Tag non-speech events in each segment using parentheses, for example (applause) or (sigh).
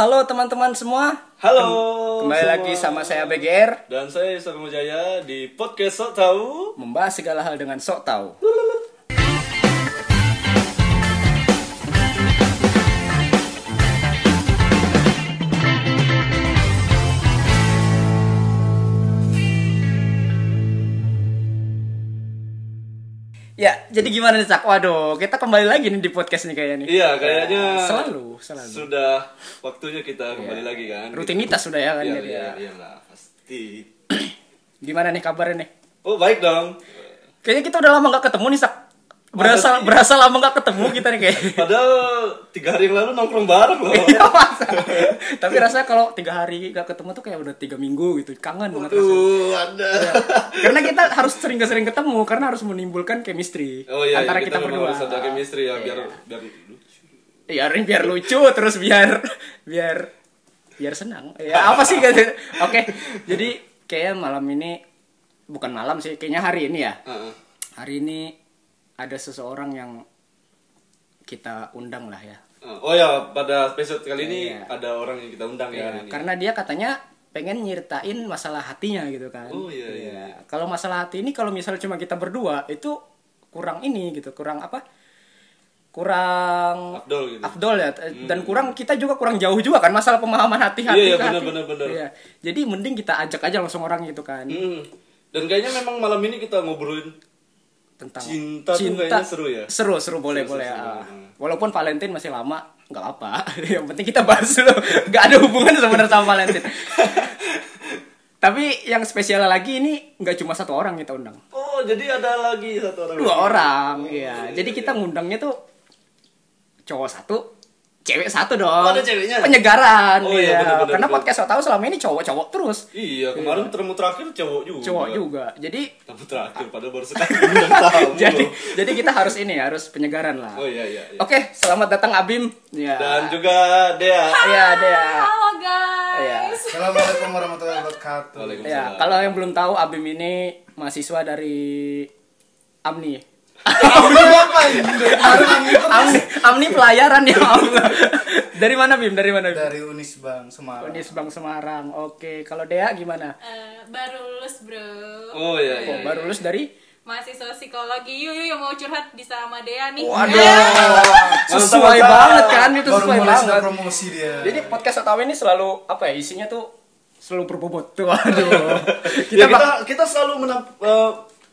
halo teman-teman semua. Halo. Kembali semua. lagi sama saya BGR dan saya Sabi Jaya di podcast Sok Tahu. membahas segala hal dengan sok tahu. Ya, jadi gimana nih Cak? Waduh, kita kembali lagi nih di podcast nih kayaknya nih. Iya, kayaknya Selalu, selalu. Sudah waktunya kita kembali lagi kan. Rutinitas sudah ya kan Iya, iya, ya. iya lah, pasti. (clears throat) Gimana nih kabarnya nih? Oh, baik dong. Kayaknya kita udah lama gak ketemu nih Sak. Berasa sih? berasa lama gak ketemu kita nih kayaknya. (laughs) Padahal tiga hari yang lalu nongkrong bareng loh. Iya masa. (laughs) Tapi rasanya kalau tiga hari gak ketemu tuh kayak udah tiga minggu gitu. Kangen banget rasanya. Tuh, ada. Karena kita harus sering-sering ketemu karena harus menimbulkan chemistry Oh iya, antara iya, kita, memang berdua. harus ada chemistry ya biar Iya. biar lucu. Iya, biar lucu terus biar biar biar senang. Ya apa sih gitu. (laughs) Oke. Jadi kayak malam ini bukan malam sih, kayaknya hari ini ya. Heeh. Hari ini ada seseorang yang kita undang lah ya. Oh ya, pada episode kali ini Iya. ada orang yang kita undang ya Iya, hari ini. karena dia katanya pengen nyeritain masalah hatinya gitu kan. Oh, iya, iya, iya. Kalau masalah hati ini kalau misalnya cuma kita berdua itu kurang ini gitu, kurang apa? Kurang Afdol gitu. afdol ya dan kurang kita juga kurang jauh juga kan masalah pemahaman hati-hati Iya, iya, benar, benar, benar. Iya. Jadi mending kita ajak aja langsung orang gitu kan Hmm. Dan kayaknya memang malam ini kita ngobrolin tentang Cinta tuh kayaknya seru ya? Seru, seru boleh Seru, boleh. seru, ah. seru. Walaupun Valentine masih lama, nggak apa. (laughs) Yang penting kita bahas dulu. Nggak ada hubungan sebenarnya sama Valentine. (laughs) Tapi yang spesial lagi ini nggak cuma satu orang kita undang. Oh, jadi ada lagi satu orang. Dua lagi. orang, Oh, iya. iya, Jadi iya. kita ngundangnya tuh cowok satu, cewek satu dong. Oh, ada ceweknya? Penyegaran, Oh, iya, iya. benar-benar, Karena benar. podcast tahu selama ini cowok-cowok terus. Iya, kemarin termu terakhir cowok juga. Cowok juga. Jadi Termu terakhir padahal baru sekali (laughs) (laughs) jadi loh. jadi kita harus ini harus penyegaran lah. Oh iya iya. iya. Oke, selamat datang Abim. Ya. Dan juga Dea. Iya, Dea. Halo guys. Iya. Assalamualaikum warahmatullahi wabarakatuh. Waalaikumsalam. Ya, kalau yang belum tahu Abim ini mahasiswa dari Amni. Amni, Amni pelayaran ya Allah. Dari mana Bim? Dari mana? Bim? dari Unisbang Semarang. Unis Bang Semarang. Oke, kalau Dea gimana? Eh, baru lulus bro. Oh iya Oh, iya. baru lulus dari Mahasiswa psikologi. Yuk yuk yang mau curhat bisa sama Dea nih. Waduh. Sesuai Mantap, banget kan itu Baru sesuai banget. promosi dia. Jadi podcast Otawa ini selalu apa ya? Isinya tuh selalu berbobot tuh. Aduh. Kita, (laughs) Kita, ya, kita, kita selalu menamp, eh,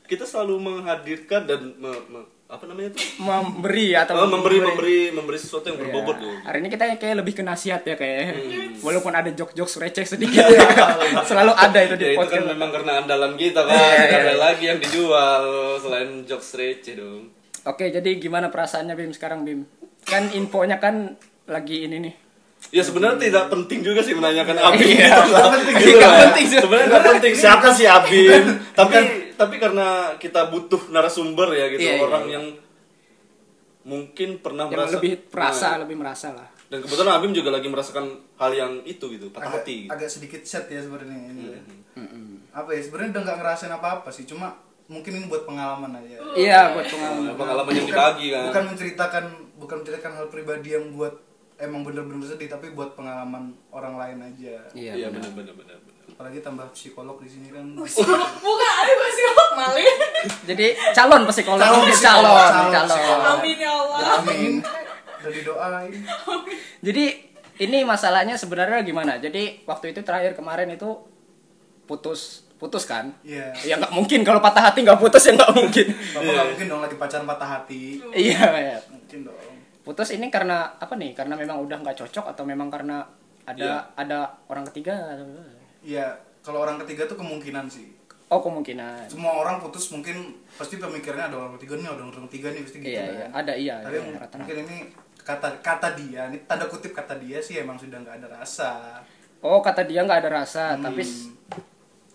kita selalu menghadirkan dan me- me- apa namanya itu? memberi atau Oh, memberi memberi memberi sesuatu yang Iya. berbobot tuh. Hari ini kita kayak lebih ke nasihat ya kayak. Hmm. Walaupun ada jok-jok receh sedikit (laughs) selalu ada itu di Ya itu kan podcast. memang karena andalan kita kan. Tidak ada lagi yang dijual selain jokes receh dong. Oke, jadi gimana perasaannya Bim sekarang Bim? Kan infonya kan lagi ini nih. Ya sebenarnya tidak penting juga sih menanyakan Abim. Iya, gitu (laughs) penting juga. penting. Sebenarnya nggak penting siapa sih Abim. tapi tapi karena kita butuh narasumber ya gitu Iya, iya, orang iya. yang mungkin pernah Yang merasa lebih perasa, Nah, lebih merasa lah. dan kebetulan Abim juga lagi merasakan hal yang itu gitu patah agak, hati. agak sedikit set ya sebenarnya ini. Apa ya? Sebenarnya udah nggak ngerasain apa-apa sih. Cuma mungkin ini buat pengalaman aja. Iya, buat pengalaman. Pengalaman yang dibagi kan. Bukan menceritakan bukan menceritakan hal pribadi yang buat emang bener-bener sedih tapi buat pengalaman orang lain aja. Iya. Iya benar benar benar benar. Apalagi tambah psikolog di sini kan. Bukan ada psikolog maling. Jadi calon psikolog, Calon psikolog, calon, calon calon. psikolog. Amin ya Allah. Amin. Udah didoain. Jadi ini masalahnya sebenarnya gimana? Jadi waktu itu terakhir kemarin itu putus putus kan? Iya. Ya nggak mungkin kalau patah hati nggak putus ya nggak mungkin. Bapak nggak mungkin dong lagi pacaran patah hati. Iya, iya. Mungkin dong. Putus ini karena apa nih? Karena memang udah nggak cocok atau memang karena ada Iya. ada orang ketiga? Iya, kalau orang ketiga tuh kemungkinan sih. Oh kemungkinan. Semua orang putus mungkin pasti pemikirannya ada orang ketiga nih, ada orang ketiga nih pasti gitu Iya, kan. iya. Ada iya. Tapi iya, mungkin rata-rata. ini kata kata dia, ini tanda kutip kata dia sih emang sudah nggak ada rasa. Oh kata dia nggak ada rasa, Hmm. tapi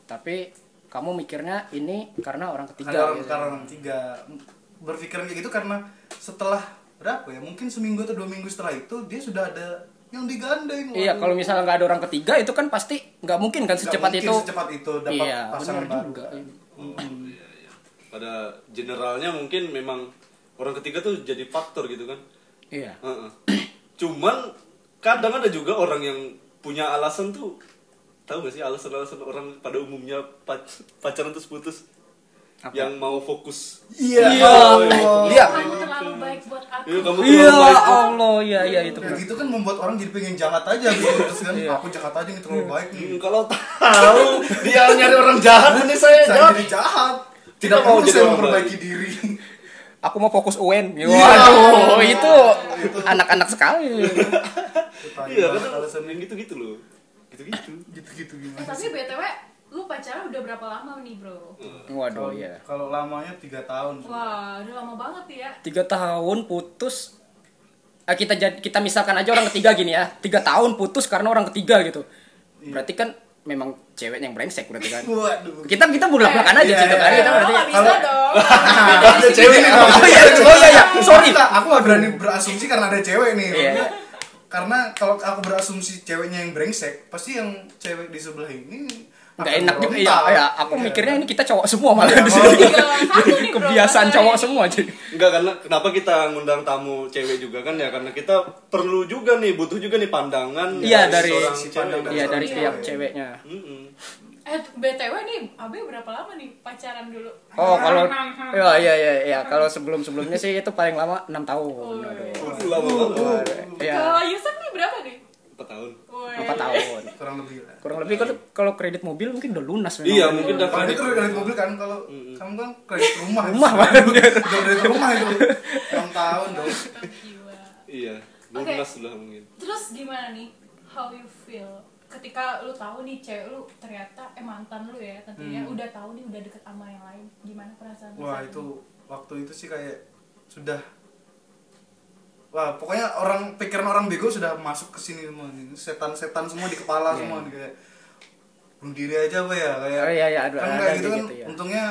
tapi kamu mikirnya ini karena orang ketiga. Ada orang gitu. karena orang ketiga berpikiran kayak gitu karena setelah berapa ya? Mungkin seminggu atau dua minggu setelah itu dia sudah ada yang digandeng. Iya, Waduh. kalau misalnya nggak ada orang ketiga itu kan pasti nggak mungkin kan secepat mungkin itu. secepat itu dapat iya, pasangan baru. juga. Hmm. Pada generalnya mungkin memang orang ketiga tuh jadi faktor gitu kan. Iya. Heeh. Cuman kadang ada juga orang yang punya alasan tuh tahu gak sih alasan-alasan orang pada umumnya pac- pacaran terus putus Apa? yang mau fokus Iya. Iya. Allah. Iya. Kamu terlalu baik buat aku. Iya, kamu Iya baik. Allah, iya iya itu. Kayak gitu kan membuat orang jadi pengen jahat aja gitu terus kan Iya. aku jahat aja nih terlalu baik nih. Hmm, kalau (laughs) tahu dia nyari orang jahat ini saya Saya jahat jadi jahat. Tidak Tidak mau jadi saya orang memperbaiki diri. Aku mau fokus UN. Iya. Waduh, itu anak-anak sekali. iya kan alasan yang gitu-gitu loh gitu-gitu Gitu-gitu Eh, gimana tapi? BTW, lu pacaran udah berapa lama nih, Bro? Waduh, Kalau- ya. Kalau lamanya tiga tahun. Wah, udah lama banget ya. Tiga tahun putus. Eh, kita jad- kita misalkan aja orang ketiga gini ya. Tiga tahun putus karena orang ketiga gitu. Berarti kan memang cewek yang brengsek berarti kan. (laughs) Waduh. Kita kita belak-belakan aja Iya, gitu iya, kan. iya. Kita berarti kalau- dong. Ada (laughs) cewek nih. Oh iya, oh iya, iya. Sorry. Aku, gak berani berasumsi karena ada cewek nih. Iya. Karena kalau aku berasumsi ceweknya yang brengsek, pasti yang cewek di sebelah ini Nggak akan enak juga. Iya, berontak. iya. Aku Iya. mikirnya ini kita cowok semua malah Iya, di kalau- sini. (laughs) Bro. Kebiasaan cowok semua jadi. Enggak karena kenapa kita ngundang tamu cewek juga kan ya karena kita perlu juga nih butuh juga nih pandangan Iya, dari pandang Iya dari pihak ceweknya. Eh, BTW nih, Abe berapa lama nih pacaran dulu? Oh kalau ya iya iya iya kalau sebelum sebelumnya sih itu paling lama enam tahun. Oh, Aduh. Lama banget Iya Kalau Yusuf nih berapa nih? empat tahun. Empat tahun. kurang lebih lah. Kurang lebih kalau kalau kredit mobil mungkin udah lunas memang. iya mungkin udah Kalau itu kredit mobil kan, kalau kamu kan kredit rumah. Rumah. Udah kredit rumah itu. 6 tahun dong. Iya lunas lah mungkin Terus gimana nih? How you feel? Ketika lu tahu nih cewek lu ternyata eh mantan lu ya tentunya udah tahu nih udah deket sama yang lain. Gimana perasaan lu Wah itu waktu itu sih kayak sudah Wah pokoknya orang pikiran orang bego sudah masuk ke sini semua nih. Setan-setan semua di kepala Iya. semua nih kayak bunuh diri aja apa ya kayak Oh, iya, iya, ada- kan ada kayak gitu kan gitu, ya. untungnya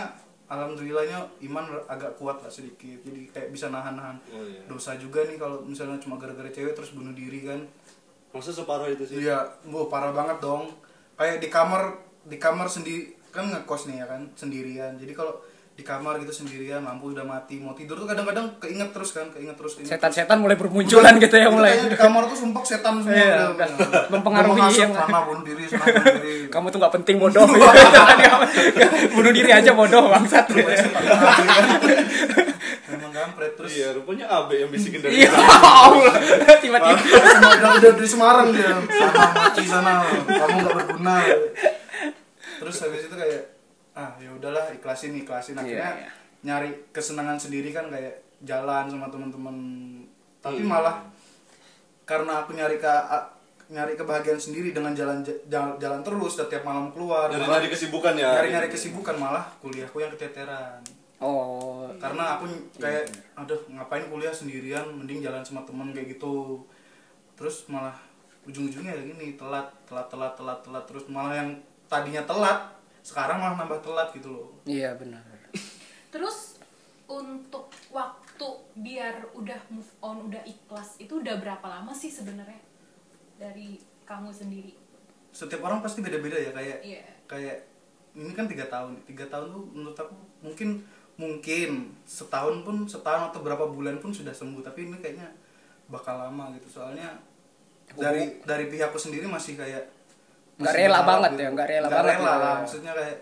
alhamdulillahnya iman agak kuat lah sedikit jadi kayak bisa nahan-nahan Oh, iya. dosa juga nih kalau misalnya cuma gara-gara cewek terus bunuh diri kan maksudnya separah itu sih Iya, bu parah banget dong. Kayak di kamar di kamar sendiri kan ngekos nih ya kan sendirian. Jadi kalau di kamar gitu sendirian lampu udah mati mau tidur tuh kadang-kadang keinget terus kan keinget terus. Setan-setan mulai bermunculan gitu ya Itu mulai. kayaknya di kamar tuh sumpah setan semua Iya, udah, udah udah. mempengaruhi yang- sana bunuh diri sana bunuh diri (laughs) Kamu tuh nggak penting bodoh. (laughs) (laughs) Bunuh diri aja bodoh bangsat. memang kampret terus iya rupanya Abe yang bisikin dari Iya. Allah. tiba-tiba. Semua udah, udah dari Semarang dia sana mati sana kamu nggak berguna terus habis itu kayak ah ya udahlah ikhlasin ikhlasin. Akhirnya Iya, iya. nyari kesenangan sendiri kan kayak jalan sama teman-teman. Tapi Hmm. malah karena aku nyari ke nyari kebahagiaan sendiri dengan jalan jalan, jalan terus setiap malam keluar. Nyari nyari kesibukan ya nyari nyari kesibukan malah kuliahku yang keteteran. Oh, karena aku kayak Iya. aduh ngapain kuliah sendirian mending jalan sama temen kayak gitu. Terus malah ujung-ujungnya gini telat telat telat telat telat. Terus malah yang tadinya telat sekarang malah nambah telat gitu loh iya benar. (laughs) Terus untuk waktu biar udah move on, udah ikhlas itu udah berapa lama sih sebenarnya dari kamu sendiri? setiap orang pasti beda-beda ya kayak Iya. kayak ini kan tiga tahun tiga tahun tuh menurut aku mungkin mungkin setahun pun setahun atau berapa bulan pun sudah sembuh tapi ini kayaknya bakal lama gitu soalnya dari dari pihakku sendiri masih kayak Nggak rela banget ya, nggak rela banget rela ya. lah maksudnya kayak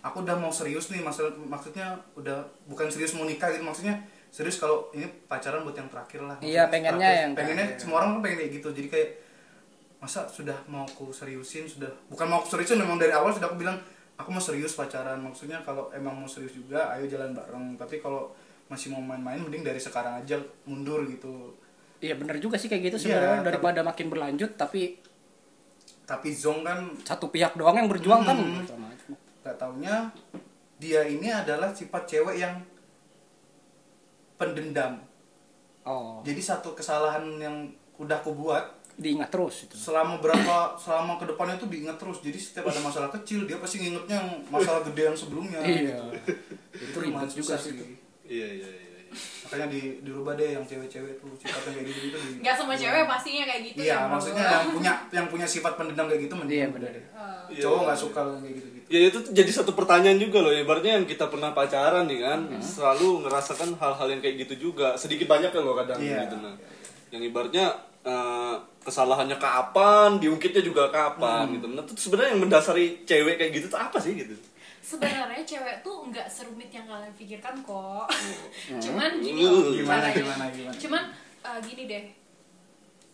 aku udah mau serius nih maksud maksudnya udah bukan serius mau nikah gitu maksudnya serius kalau ini pacaran buat yang terakhir lah Iya, pengennya terakhir. yang pengennya terakhir. semua orang kan pengen kayak gitu jadi kayak masa sudah mau aku seriusin sudah bukan mau aku seriusin memang dari awal sudah aku bilang aku mau serius pacaran maksudnya kalau emang mau serius juga ayo jalan bareng tapi kalau masih mau main-main mending dari sekarang aja mundur gitu Iya benar juga sih kayak gitu Iya, sebenarnya tapi- daripada makin berlanjut tapi tapi Zong kan satu pihak doang yang berjuang kan. Hmm. nggak taunya dia ini adalah sifat cewek yang pendendam Oh, jadi satu kesalahan yang udah aku buat diingat terus itu. selama berapa selama ke depannya tuh diingat terus jadi setiap ada masalah kecil dia pasti ngingetnya yang masalah gede yang sebelumnya Iya. gitu. (laughs) Itu ribet lumayan juga sih. iya iya iya iya. makanya di dirubah deh yang cewek-cewek tuh sifatnya kayak gitu gitu di Gak semua cewek pastinya kayak gitu iya ya, maksudnya yang punya yang punya sifat pendendam kayak gitu mending Iya, benar. deh Eh, Iya. cowok nggak suka yang kayak gitu gitu Ya itu jadi satu pertanyaan juga loh, ibaratnya yang kita pernah pacaran nih kan, selalu ngerasakan hal-hal yang kayak gitu juga, sedikit banyak ya loh kadang Iya. gitu nah. Yang ibaratnya eh, kesalahannya kapan diungkitnya juga kapan Hmm. gitu nah itu sebenarnya yang mendasari cewek kayak gitu tuh apa sih gitu sebenarnya cewek tuh nggak serumit yang kalian pikirkan kok cuman gini Uh, loh gimana, gimana, gimana? cuman uh, gini deh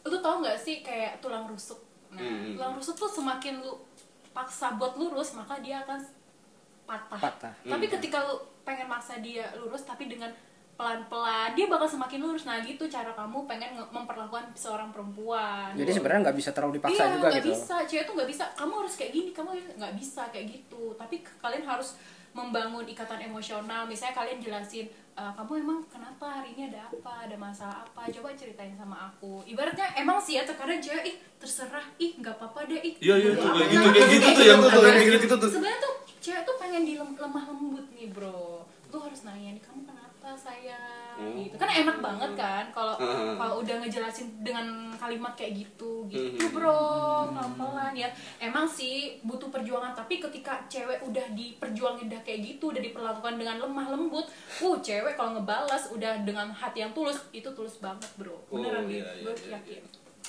lu tau nggak sih kayak tulang rusuk nah Hmm. tulang rusuk tuh semakin lu paksa buat lurus maka dia akan patah, Patah. tapi Hmm. ketika lu pengen maksa dia lurus tapi dengan pelan-pelan. Dia bakal semakin lurus. Nah gitu cara kamu pengen nge- memperlakukan seorang perempuan. Jadi sebenarnya nggak bisa terlalu dipaksa iya, juga nggak gitu. bisa. Cewek tuh nggak bisa. Kamu harus kayak gini. Kamu nggak bisa kayak gitu. Tapi kalian harus membangun ikatan emosional. Misalnya kalian jelasin "Eh, kamu emang kenapa hari ini ada apa? Ada masalah apa? Coba ceritain sama aku. Ibaratnya emang sih ya terkadang cewek ih terserah. Ih nggak apa-apa deh. Ih Iya, iya, tuh, kayak gitu, lah." kayak gitu tuh, yang gitu tuh, kan. kayak gitu-gitu tuh. sebenarnya tuh cewek tuh pengen di lemah lembut nih bro. Lu harus nanya nih kamu kenapa sayang Oh. gitu kan enak banget kan kalau Heeh. kalau udah ngejelasin dengan kalimat kayak gitu gitu bro pelan-pelan ya emang sih butuh perjuangan tapi ketika cewek udah diperjuangin udah kayak gitu udah diperlakukan dengan lemah lembut uh cewek kalau ngebalas udah dengan hati yang tulus itu tulus banget bro beneran Oh, iya, iya, gue iya, yakin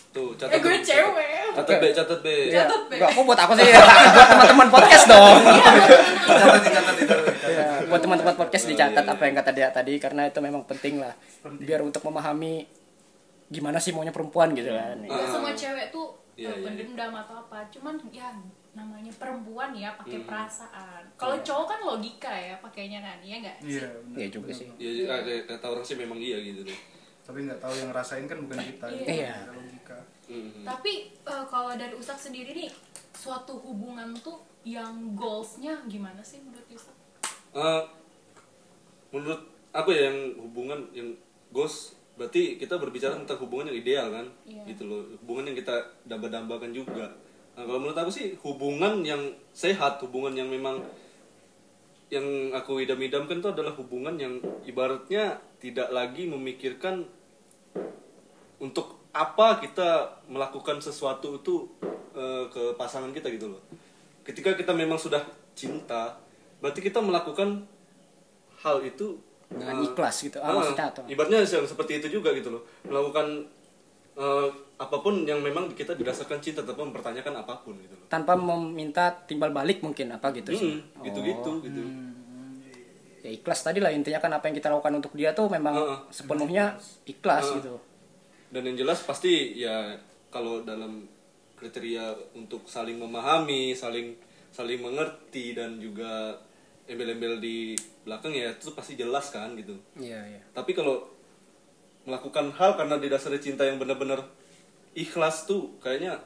tuh eh catat gue tuh. cewek catat B catat B Iya. Catat, Be. Enggak, kok buat aku sih? (laughs) buat teman-teman podcast dong. (laughs) Catat, catat, catat. Iya, buat teman-teman podcast dicatat iya, apa yang kata dia tadi karena itu memang penting lah. Biar untuk memahami gimana sih maunya perempuan gitu kan. Gak Ah. semua cewek tuh Iya, eh, iya, pendendam atau apa cuman ya namanya perempuan ya pakai Hmm. perasaan kalau Iya. cowok kan logika ya pakainya kan iya nggak sih Iya, benar. Iya juga sih. ya ya, kayak kata orang sih memang iya gitu deh Tapi nggak tahu yang ngerasain kan bukan kita. Iya. Ada logika. Mhm. tapi eh, kalau dari Ustaz sendiri nih suatu hubungan tuh yang goalsnya gimana sih menurut Ustaz? Eh, menurut aku ya yang hubungan yang ghost berarti kita berbicara tentang hubungan yang ideal kan? Iya. gitu loh hubungan yang kita damba-dambakan juga. Nah, kalau menurut aku sih hubungan yang sehat hubungan yang memang yang aku idam-idamkan itu adalah hubungan yang ibaratnya tidak lagi memikirkan untuk apa kita melakukan sesuatu itu eh, ke pasangan kita gitu loh. Ketika kita memang sudah cinta berarti kita melakukan hal itu Dengan eh, ikhlas gitu. Ah, ah, atau- ibaratnya yang seperti itu juga gitu loh melakukan eh, apa pun yang memang kita didasarkan cinta tanpa mempertanyakan apa pun gitu loh Tanpa meminta timbal balik mungkin apa gitu sih. Hmm, gitu-gitu Oh. gitu Ya ikhlas tadi lah intinya kan apa yang kita lakukan untuk dia tuh memang Heeh. sepenuhnya ikhlas Heeh. gitu. dan yang jelas pasti ya kalau dalam kriteria untuk saling memahami saling saling mengerti dan juga embel-embel di belakang ya itu pasti jelas kan gitu Iya, iya. tapi kalau melakukan hal karena didasari cinta yang benar-benar ikhlas tuh kayaknya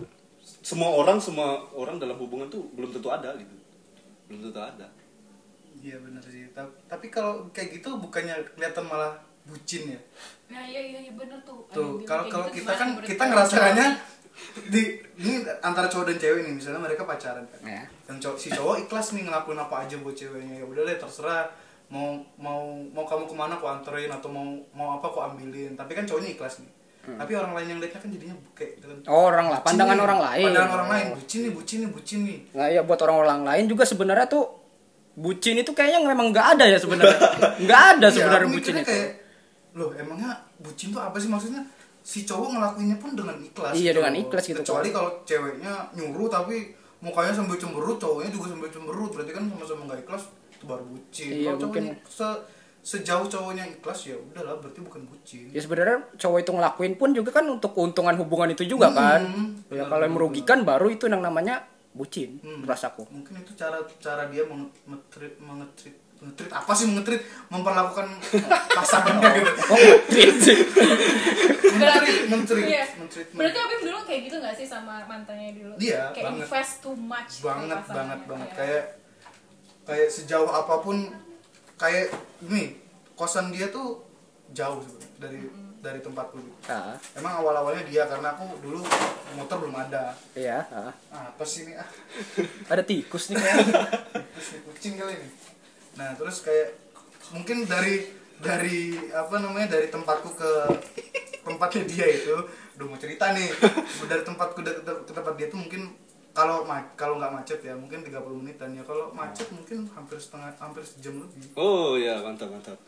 semua orang semua orang dalam hubungan tuh belum tentu ada gitu belum tentu ada Iya benar sih. Ta- Tapi kalau kayak gitu bukannya kelihatan malah bucin ya. Nah iya iya, iya bener tuh. Tuh, kalau kalau gitu, kita kan kita kalian? Di ini antara cowok dan cewek nih, misalnya mereka pacaran kan. Ya. Yang cowok si cowok ikhlas nih ngelakuin apa aja buat ceweknya. Ya udah deh terserah mau mau mau kamu ke mana aku anterin atau mau mau apa aku ambilin. Tapi kan cowoknya ikhlas nih. Tapi orang lain yang lihatnya kan jadinya kayak gitu kan. Hmm. Oh, orang lah, pandangan nih. orang lain. Pandangan orang lain, bucin nih, bucin nih, bucin nih. Nah ya buat orang-orang lain juga sebenarnya tuh bucin itu kayaknya memang nggak ada ya sebenarnya. (laughs) Nggak ada Iya, sebenarnya aku bucin itu. kayak loh emangnya bucin tuh apa sih maksudnya si cowok ngelakuinnya pun dengan ikhlas Iya, gitu dengan ikhlas gitu, kecuali kalau ceweknya nyuruh tapi mukanya sambil cemberut cowoknya juga sambil cemberut berarti kan sama-sama nggak ikhlas itu baru bucin Iya, kalau mungkin. cowoknya se- sejauh cowoknya ikhlas ya udahlah berarti bukan bucin Ya sebenarnya cowok itu ngelakuin pun juga kan untuk keuntungan hubungan itu juga Hmm, kan. benar, Ya kalau yang benar, merugikan baru itu yang namanya bucin, Hmm. rasaku. mungkin itu cara cara dia mengetrit mengetrit mengetrit apa sih mengetrit memperlakukan pasangannya (laughs) gitu Oh, ngetrit sih. mengetrit Iya. mentreatment. Berarti Abim dulu kayak gitu gak sih sama mantannya dulu? Iya, Kayak banget. invest too much banget banget banget Iya. kayak kayak sejauh apa pun kayak ini kosan dia tuh jauh sebenarnya dari dari tempatku gitu. Ah, Emang awal awalnya dia karena aku dulu motor belum ada. iya, ah. Ah, apa sih ini ah Ada tikus nih kayaknya. kucing kali ini. Nah terus kayak mungkin dari dari apa namanya dari tempatku ke tempatnya dia itu, udah mau cerita nih. Dari tempatku ke, ke tempat dia tuh mungkin kalau ma- kalau nggak macet ya mungkin 30 menitan ya. Kalau macet mungkin hampir setengah hampir sejam lebih. Oh ya mantap mantap.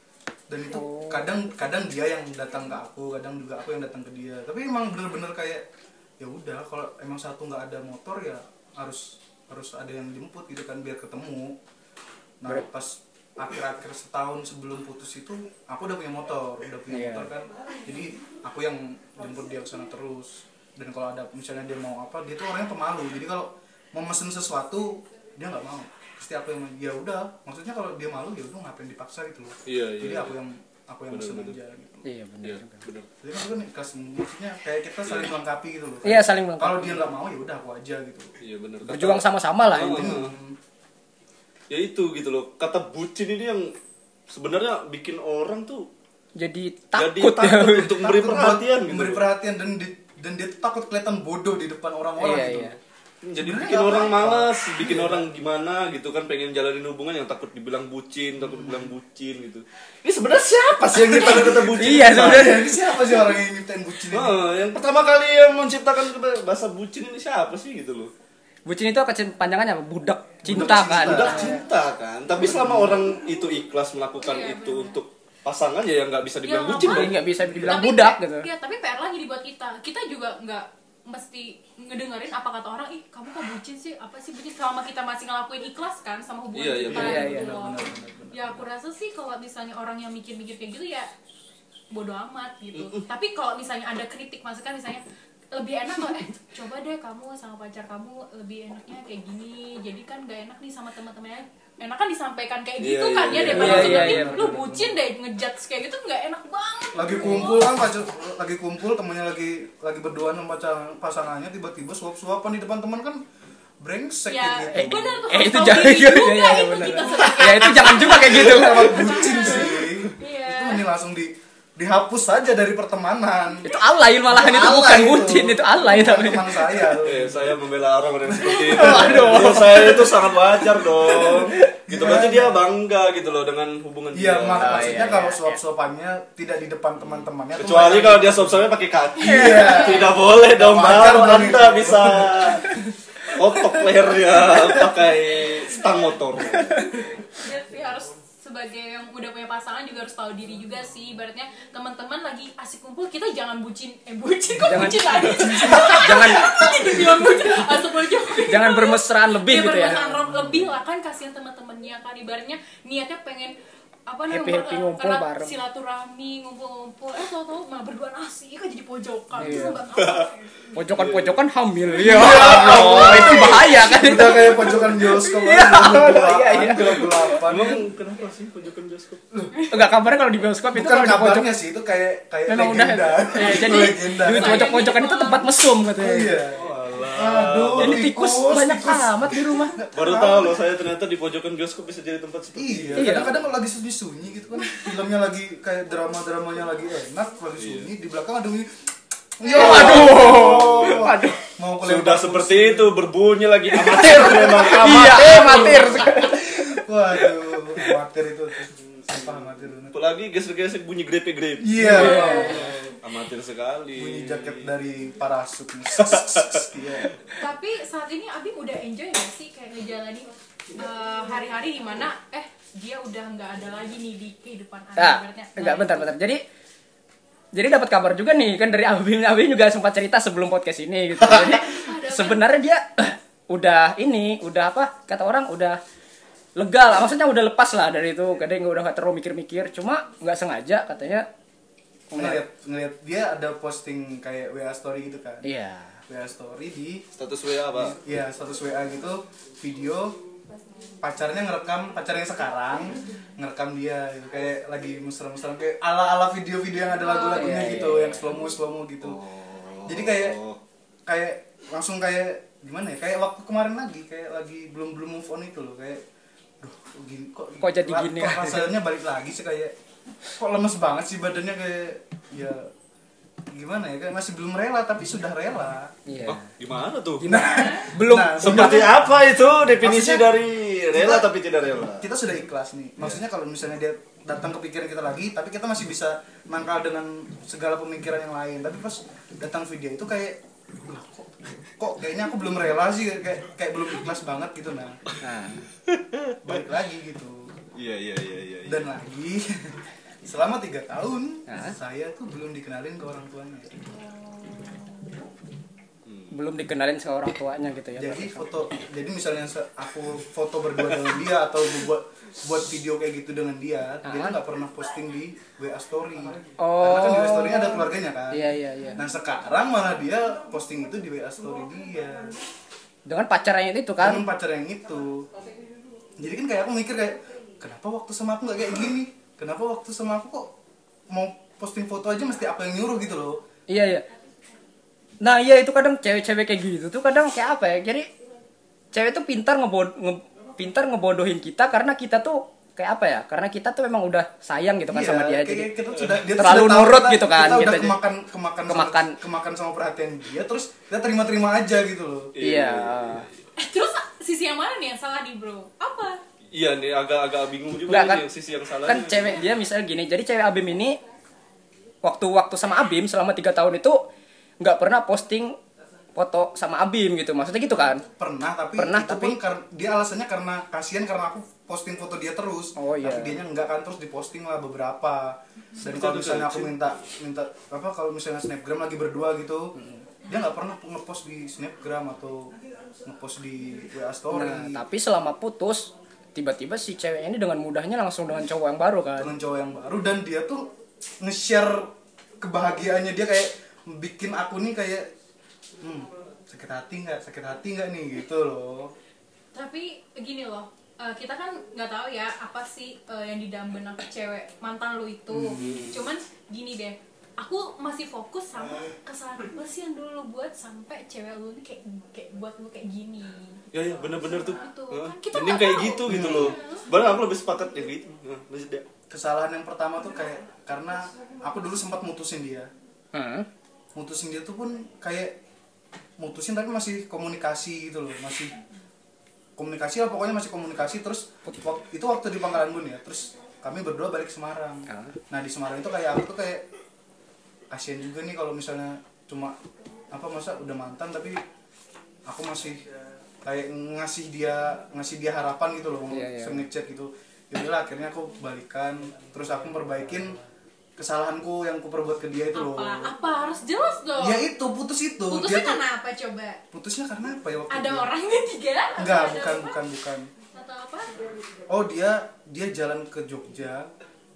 Dan itu Oh. kadang kadang dia yang datang ke aku kadang juga aku yang datang ke dia. Tapi emang bener-bener kayak ya udah kalau emang satu nggak ada motor ya harus harus ada yang jemput gitu kan biar ketemu nah Ber- pas akhir-akhir setahun sebelum putus itu aku udah punya motor udah punya Iya. motor kan jadi aku yang jemput dia ke sana terus dan kalau ada misalnya dia mau apa dia tuh orangnya pemalu jadi kalau mau mesen sesuatu dia nggak mau pasti aku yang ya udah maksudnya kalau dia malu ya udah ngapain dipaksa gitu loh Iya, iya, jadi iya. aku yang aku yang Bener, mesen bener. aja gitu iya benar Iya, juga. bener. jadi kan itu kan ikhlas maksudnya kayak kita saling melengkapi gitu loh iya saling melengkapi kalau dia nggak mau ya udah aku aja gitu Iya. Kata- berjuang sama-sama lah intinya oh. Ya itu gitu loh. Kata bucin ini yang sebenarnya bikin orang tuh jadi jadi takut ya takut untuk memberi Takut perhatian gitu. memberi perhatian dan di- dan dia tuh takut kelihatan bodoh di depan orang-orang Iya, gitu iya. Jadi Sebenarnya bikin orang malas, bikin Iya. orang gimana gitu kan pengen jalanin hubungan yang takut dibilang bucin, takut dibilang bucin gitu. Ini sebenarnya siapa sih yang (laughs) nyiptain kata bucin? Iya, sebenarnya. ini siapa sih orang yang nyiptain bucin ini Oh, yang pertama kali yang menciptakan kata- bahasa bucin ini siapa sih gitu loh? Bucin itu kepanjangannya apa budak cinta Budak kan Budak cinta kan. Tapi selama orang itu ikhlas melakukan Iya, itu bener. untuk pasangan ya yang nggak bisa dibilang Ya, bucin nggak dong. Nggak bisa dibilang Tapi budak gitu Iya, tapi PR lagi dibuat kita. Kita juga nggak mesti ngedengerin apa kata orang, ih kamu kok bucin sih, apa sih bucin selama kita masih ngelakuin ikhlas kan sama hubungan Iya, iya, kita benar. Iya, gitu iya, loh. benar, benar, benar. Ya aku rasa sih kalau misalnya orang yang mikir-mikir kayak gitu ya bodoh amat gitu. Tapi kalau misalnya ada kritik masukan misalnya lebih enak kalau eh coba deh kamu sama pacar kamu lebih enaknya kayak gini. Jadi kan gak enak nih sama teman-temannya. Enak kan disampaikan kayak Iya, gitu iya, kan iya. ya daripada Iya, langsung iya, nanti iya, lu bucin deh ngejudge kayak gitu nggak enak banget. Lagi kumpul kan pacar lagi kumpul temennya lagi lagi berduaan sama pacar- pasangannya tiba-tiba suap-suapan di depan teman kan brengsek ya kayak gitu. benar tuh eh harus itu jangan iya, juga. iya, itu kita sebagai ya itu jangan juga kayak gitu. Lewat bucin sih. Iya. itu ini langsung di dihapus saja dari pertemanan itu alay malahan itu Alay bukan itu. bucin itu alay Bukan tapi teman saya. Eh, (laughs) saya membela orang yang seperti itu. (laughs) Waduh. Menurut saya itu sangat wajar dong. Gitu berarti dia bangga gitu loh dengan hubungan Iya, dia. mak Ah, maksudnya iya, kalau iya, suap-suapannya tidak di depan teman-temannya. Kecuali kalau dia sop-sopnya pakai kaki. Iya. Tidak boleh dong, baru Anda itu. bisa otok lehernya pakai stang motor. Dia sih harus sebagai yang udah punya pasangan juga harus tahu diri juga sih. Ibaratnya teman-teman lagi asik kumpul kita jangan bucin eh bucin kok Jangan- bucin lagi? (laughs) jangan dibilang bucin. Aja jangan bermesraan lebih Iya, gitu ya. lebih lah kan kasihan teman-temannya kan. Ibaratnya niatnya pengen apa namanya Happy-happy ber- ngumpul bareng. silaturahmi ngumpul-ngumpul eh tau-tau malah berduaan asik kan jadi pojokan Iya. Tahu. pojokan-pojokan hamil ya Allah itu bahaya kan itu Udah kayak pojokan bioskop Iya, iya, iya. gelap-gelapan. Emang kenapa sih pojokan bioskop? enggak kabarnya kalau di bioskop itu pojok kabarnya sih itu kayak kayak memang udah legenda. eh, jadi legenda. di pojok-pojokan itu tempat mesum katanya Iya. Aduh, jadi tikus banyak amat di rumah Baru tahu loh saya ternyata di pojokan bioskop bisa jadi tempat seperti itu. Iya, Iya. kadang-kadang kalau lagi sunyi-sunyi gitu kan filmnya lagi kayak drama-dramanya lagi enak, lagi sunyi di belakang ada bunyi Ya, Waduh. Waduh. Mau Sudah seperti itu berbunyi lagi amatir (laughs) memang iya amatir. amatir Waduh, amatir itu. Amatir. Apalagi gesek-gesek bunyi grepe-grepe. Iya. Amatir sekali. Bunyi jaket dari parasut. (laughs) Iya. tapi saat ini Abi udah enjoy gak sih kayak ngejalanin eh, hari-hari di mana eh dia udah nggak ada lagi nih di kehidupan Anda Nah, enggak Nah, bentar bentar. Jadi jadi dapat kabar juga nih kan dari Abim Abim juga sempat cerita sebelum podcast ini gitu. (laughs) Jadi sebenarnya dia (clears throat) udah ini, udah apa? Kata orang udah lega lah. Maksudnya udah lepas lah dari itu. Kadang udah nggak terlalu mikir-mikir. Cuma nggak sengaja katanya. Ngeliat, ngeliat dia ada posting kayak WA story gitu kan. Iya. WA story di Status WA apa? ya status WA gitu video pacarnya ngerekam pacarnya yang sekarang ngerekam dia gitu. kayak lagi mesra-mesra kayak ala-ala video-video yang ada lagu-lagunya iya, gitu iya, yang slow mo slow mo gitu jadi kayak kayak langsung kayak gimana ya kayak waktu kemarin lagi kayak lagi belum belum move on itu loh kayak duh kok gini kok Kok jadi gini kok ya? rasanya balik lagi sih kayak kok lemes banget sih badannya kayak ya gimana ya kayak masih belum rela tapi sudah rela. Iya. Oh, gimana tuh? Nah, (laughs) Belum. Nah, Seperti apa itu definisi Maksudnya- dari rela Kita- tapi tidak rela? kita sudah ikhlas nih. Maksudnya kalau misalnya dia datang ke pikiran kita lagi tapi kita masih bisa nangkal dengan segala pemikiran yang lain. Tapi pas datang video itu kayak "Lah, kok kok kayaknya aku belum rela sih kayak kayak belum ikhlas banget gitu nah. Nah, balik lagi gitu Iya iya iya iya. iya. dan lagi (laughs) selama tiga tahun Hah? saya tuh belum dikenalin ke orang tuanya. Belum dikenalin ke orang tuanya gitu ya? Jadi foto jadi misalnya aku foto berdua dengan dia atau buat buat video kayak gitu dengan dia dia tuh nggak pernah posting di WA story. Oh. karena kan di WA story-nya ada keluarganya kan? Iya iya iya. Nah sekarang malah dia posting itu di WA story dia. Dengan pacarnya itu kan? Dengan pacar yang itu. Jadi kan kayak aku mikir kayak kenapa waktu sama aku nggak kayak gini? Kenapa waktu sama aku kok mau posting foto aja mesti aku yang nyuruh gitu loh. Iya iya. Nah iya itu kadang cewek-cewek kayak gitu tuh kadang kayak apa ya? Jadi cewek tuh pintar ngebod nge- pintar ngebodohin kita karena kita tuh kayak apa ya? Karena kita tuh memang udah sayang gitu kan Iya, sama dia jadi kita sudah dia terlalu sudah nurut kita- gitu kan, kita udah gitu kemakan kemakan Kemakan. sama, kemakan sama perhatian dia terus kita terima-terima aja gitu loh. Iya. Eh, terus sisi yang mana nih yang salah nih bro? Apa Iya nih agak-agak bingung juga Enggak nih kan yang sisi yang salah kan cewek dia misalnya gini jadi cewek Abim ini waktu-waktu sama Abim selama tiga tahun itu nggak pernah posting foto sama Abim gitu maksudnya gitu kan? Pernah tapi Pernah, itu tapi- pun kar- dia alasannya karena kasihan karena aku posting foto dia terus. Oh, iya. tapi dianya enggak kan terus diposting lah beberapa. Dan kalau misalnya aku minta minta apa kalau misalnya snapgram lagi berdua gitu Hmm. dia nggak pernah ngepost di snapgram atau ngepost di wa story. Nah tapi selama putus tiba-tiba si cewek ini dengan mudahnya langsung dengan cowok yang baru kan. Dengan cowok yang baru dan dia tuh nge-share kebahagiaannya. Dia kayak bikin aku nih kayak hmm, sakit hati nggak? Sakit hati nggak nih? Gitu loh. Tapi gini loh eh, kita kan nggak tahu ya apa sih eh, yang di dalam benak cewek mantan lu itu. Cuman gini deh aku masih fokus sama kesalahan apa sih yang dulu lu buat sampai cewek lu ini kayak kayak buat lu kayak gini Ya ya bener-bener tuh. Betul. Heeh. Kan kita Mending kayak tahu. gitu gitu loh. Barang aku lebih sepakat yang gitu. Kesalahan yang pertama tuh kayak karena aku dulu sempat mutusin dia Hmm. mutusin dia tuh pun kayak mutusin tapi masih komunikasi gitu loh masih komunikasi lah pokoknya masih komunikasi terus itu waktu di Pangkalan Bun ya terus kami berdua balik ke Semarang Ah. nah di Semarang itu kayak aku tuh kayak kasihan juga nih kalau misalnya cuma apa masa udah mantan tapi aku masih kayak ngasih dia ngasih dia harapan gitu loh Iya, iya. sering ngechat gitu. Ya udahlah akhirnya aku balikan. Terus aku perbaikin kesalahanku yang aku perbuat ke dia itu loh. Apa? Apa? Harus jelas dong. Ya itu putus itu. Putusnya dia tuh karena apa coba? Putusnya karena apa ya waktu ada itu? orang ketiga Atau enggak bukan apa? bukan bukan. Atau apa? Oh dia dia jalan ke Jogja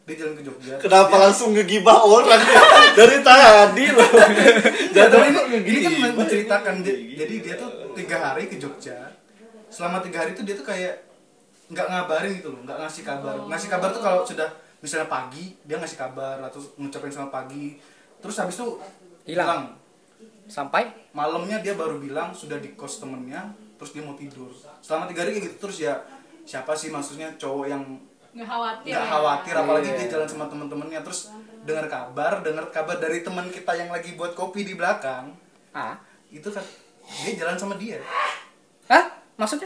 dia jalan ke Jogja. Kenapa Dia- langsung ngegibah orang ya? Dari tadi loh. (laughs) Ya, tapi ini, ini kan ngegibah. menceritakan dia- jadi dia tuh tiga hari ke Jogja. Selama tiga hari itu dia tuh kayak nggak ngabarin gitu loh nggak ngasih kabar. Ngasih kabar tuh kalau sudah misalnya pagi dia ngasih kabar atau ngucapin selamat pagi. Terus habis itu Hilang. sampai? Malamnya dia baru bilang sudah di kos temennya terus dia mau tidur. Selama tiga hari kayak gitu terus ya siapa sih maksudnya cowok yang nggak khawatir nggak ya? khawatir apalagi Iya. dia jalan sama temen-temennya terus dengar kabar dengar kabar dari teman kita yang lagi buat kopi di belakang ah itu kan dia jalan sama dia Hah? maksudnya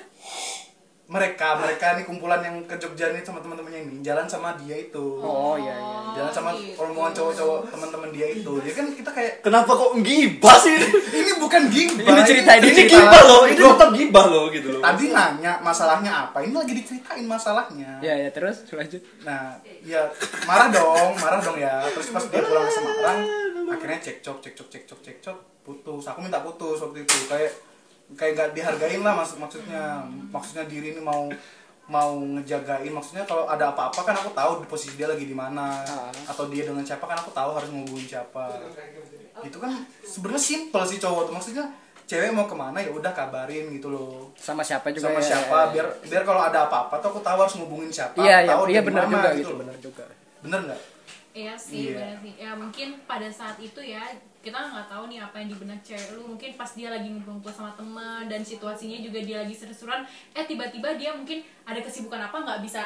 mereka mereka nih kumpulan yang ke Jogja nih sama teman-temannya ini jalan sama dia itu oh iya iya jalan sama gitu. rombongan cowok-cowok teman-teman dia itu ya kan kita kayak Kenapa kok ngibah sih? ini bukan gibah Ini cerita, Ini gibah loh, ini tetap gibah loh gitu loh. tadi nanya masalahnya apa ini lagi diceritain masalahnya ya ya terus lanjut Nah, ya marah dong, marah dong ya. Terus pas dia pulang ke Semarang, akhirnya cekcok, cekcok, cekcok, cekcok, putus. Aku minta putus waktu itu. Kayak kayak gak dihargain lah maksud maksudnya. Maksudnya diri ini mau mau ngejagain maksudnya kalau ada apa-apa kan aku tahu di posisi dia lagi di mana Ah. atau dia dengan siapa kan aku tahu harus ngubungin siapa itu kan sebenarnya simpel sih cowok tuh maksudnya cewek mau ke mana ya udah kabarin gitu loh sama siapa juga sama ya, siapa ya, ya. biar biar kalau ada apa-apa tuh aku tahu harus ngubungin siapa iya iya tahu iya dia benar di juga mana gitu loh. benar juga bener nggak Iya sih, Iya. benar sih. Ya mungkin pada saat itu ya kita nggak tahu nih apa yang di benak cewek lu. Mungkin pas dia lagi ngumpul sama teman dan situasinya juga dia lagi seru-seruan, eh tiba-tiba dia mungkin ada kesibukan apa nggak bisa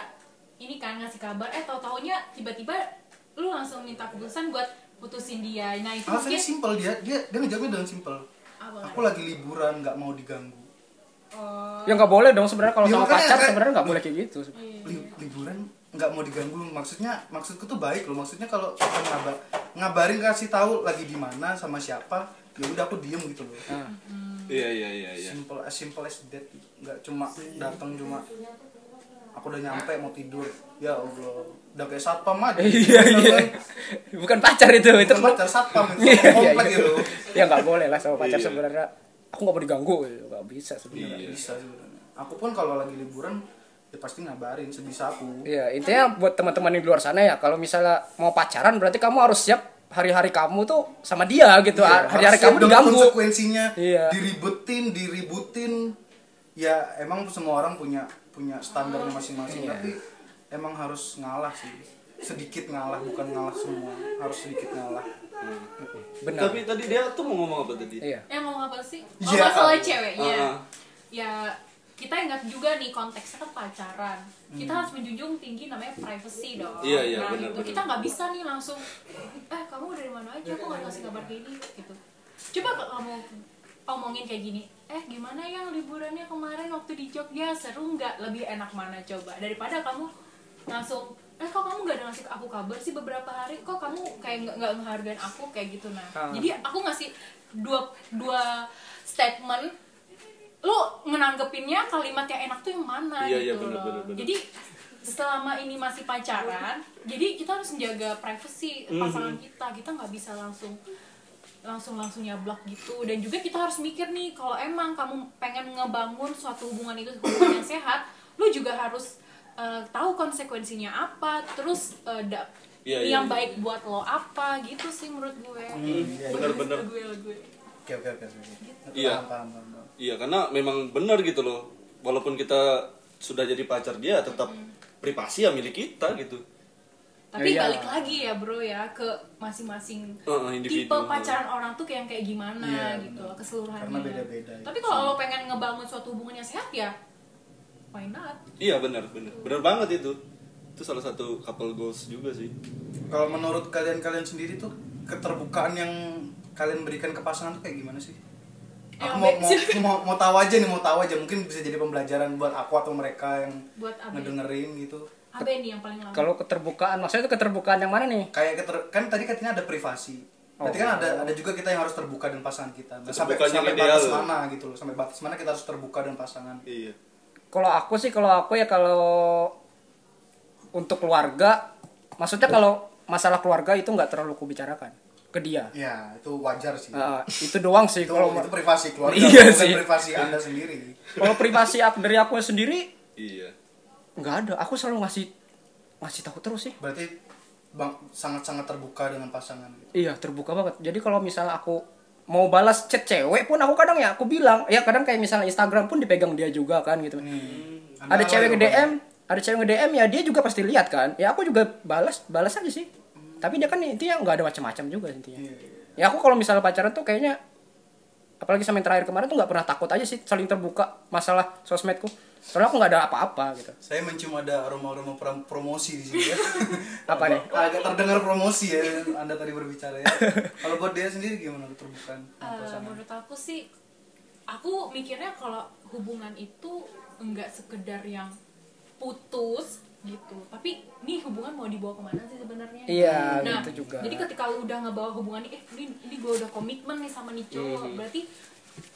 ini kan ngasih kabar. Eh tahu taunya tiba-tiba lu langsung minta keputusan buat putusin dia. Nah itu alasannya mungkin simpel dia dia dia ngejawabnya dengan simpel aku lagi liburan nggak mau diganggu Oh, ya nggak boleh dong sebenarnya kalau Ya, sama pacar sebenarnya nggak boleh kayak gitu Li- liburan nggak mau diganggu. Maksudnya maksudku tuh baik loh. Maksudnya kalau kita ngabar ngabarin kasih tahu lagi di mana sama siapa ya udah aku diem gitu loh. Nah, Iya iya iya iya. simple as simple as that. Nggak cuma datang cuma aku udah nyampe mau tidur. Ya allah. Udah kayak satpam aja. Iya iya. Bukan pacar itu. Itu Bukan pacar satpam. Itu (laughs) Iya, iya, komplek iya. gitu. Ya nggak boleh lah sama pacar Iya. sebenarnya. Aku nggak mau diganggu. Nggak bisa sebenarnya. Iya. bisa sebenarnya. Aku pun kalau lagi liburan ya pasti ngabarin sebisa aku Iya, intinya buat teman-teman yang di luar sana ya, kalau misalnya mau pacaran berarti kamu harus siap hari-hari kamu tuh sama dia gitu. Iya, hari-hari harus kamu diganggu. konsekuensinya Iya. diributin diributin ya emang semua orang punya punya standarnya masing-masing Iya. tapi emang harus ngalah sih sedikit ngalah bukan ngalah semua harus sedikit ngalah Benar. Tapi tadi dia tuh mau ngomong apa tadi? Iya. yang ngomong apa sih oh Iya. masalah ceweknya Ah, ah. ya kita ingat juga nih konteksnya kan pacaran. Kita harus menjunjung tinggi namanya privacy dong. Iya, iya, nah benar, itu benar. kita nggak bisa nih langsung eh kamu dari mana aja? Aku nggak kasih kabar kayak gini gitu. Coba kalau kamu omongin kayak gini eh gimana ya liburannya kemarin waktu di Jogja? Seru nggak? Lebih enak mana coba? Daripada kamu langsung eh kok kamu nggak ada ngasih aku kabar sih beberapa hari? Kok kamu kayak nggak nggak ngehargain aku? Kayak gitu nah. Ah. jadi aku ngasih dua dua statement lu ngenanggepinnya kalimat yang enak tuh yang mana Iya, iya, gitu bener, loh. bener, bener. Jadi selama ini masih pacaran, jadi kita harus menjaga privacy Mhm. pasangan kita. Kita nggak bisa langsung langsung langsung nyablak gitu dan juga kita harus mikir nih kalau emang kamu pengen ngebangun suatu hubungan itu hubungan yang sehat lu juga harus eh, tahu konsekuensinya apa terus eh, da- Iya, iya, yang iya. baik buat lo apa gitu sih menurut gue iya, bener-bener. gue gue oke oke oke oke. Iya. Iya, karena memang benar gitu loh. Walaupun kita sudah jadi pacar dia, tetap privasi ya milik kita gitu. tapi Iya. balik lagi ya bro ya ke masing-masing individu. tipe pacaran orang tuh kayak kayak gimana Iya, gitu benar. keseluruhannya Karena beda-beda ya. tapi kalau lo pengen ngebangun suatu hubungan yang sehat ya why not Iya benar, benar. Benar banget itu. Itu salah satu couple goals juga sih. kalau menurut kalian-kalian sendiri tuh keterbukaan yang kalian berikan ke pasangan tuh kayak gimana sih aku mau, mau, mau mau tahu aja nih mau tahu aja. Mungkin bisa jadi pembelajaran buat aku atau mereka yang buat Abe. ngedengerin gitu. Abe nih yang paling lama. Kalau keterbukaan, maksudnya itu keterbukaan yang mana nih? kayak keter, kan tadi katanya ada privasi. Berarti Oh. kan ada ada juga kita yang harus terbuka dengan pasangan kita. Nah, sampai sampai ideal. batas mana gitu loh. Sampai batas mana kita harus terbuka dengan pasangan. Iya. Kalau aku sih, kalau aku ya kalau untuk keluarga, maksudnya kalau masalah keluarga itu nggak terlalu kubicarakan ke dia. ya itu wajar sih Ah, itu doang sih itu, kalau itu privasi keluarga (laughs) Iya bukan sih. privasi anda sendiri kalau privasi aku dari aku sendiri Iya. nggak ada. Aku selalu ngasih ngasih tahu terus sih. berarti bang sangat-sangat terbuka dengan pasangan gitu. Iya terbuka banget. Jadi kalau misalnya aku mau balas chat cewek pun aku kadang ya aku bilang ya kadang kayak misalnya Instagram pun dipegang dia juga kan gitu. Hmm. Ada cewek nge DM, ada cewek nge DM ya dia juga pasti lihat kan. Ya aku juga balas balas aja sih. Tapi dia kan intinya nggak ada macam-macam juga intinya. Iya, iya. Ya aku kalau misalnya pacaran tuh kayaknya apalagi sama yang terakhir kemarin tuh nggak pernah takut aja sih saling terbuka masalah sosmedku. Soalnya aku nggak ada apa-apa gitu. Saya mencium ada aroma-aroma prom- promosi di sini ya. (laughs) Apa nih? Agak terdengar promosi ya Anda tadi berbicara ya. Kalau buat dia sendiri gimana Eh, pasangan? menurut aku sih aku mikirnya kalau hubungan itu enggak sekedar yang putus gitu tapi ini hubungan mau dibawa ke mana sih sebenarnya Iya, nah gitu juga. jadi ketika lu udah ngebawa hubungan ini eh ini, ini gue udah komitmen nih sama nih cowok Hmm. berarti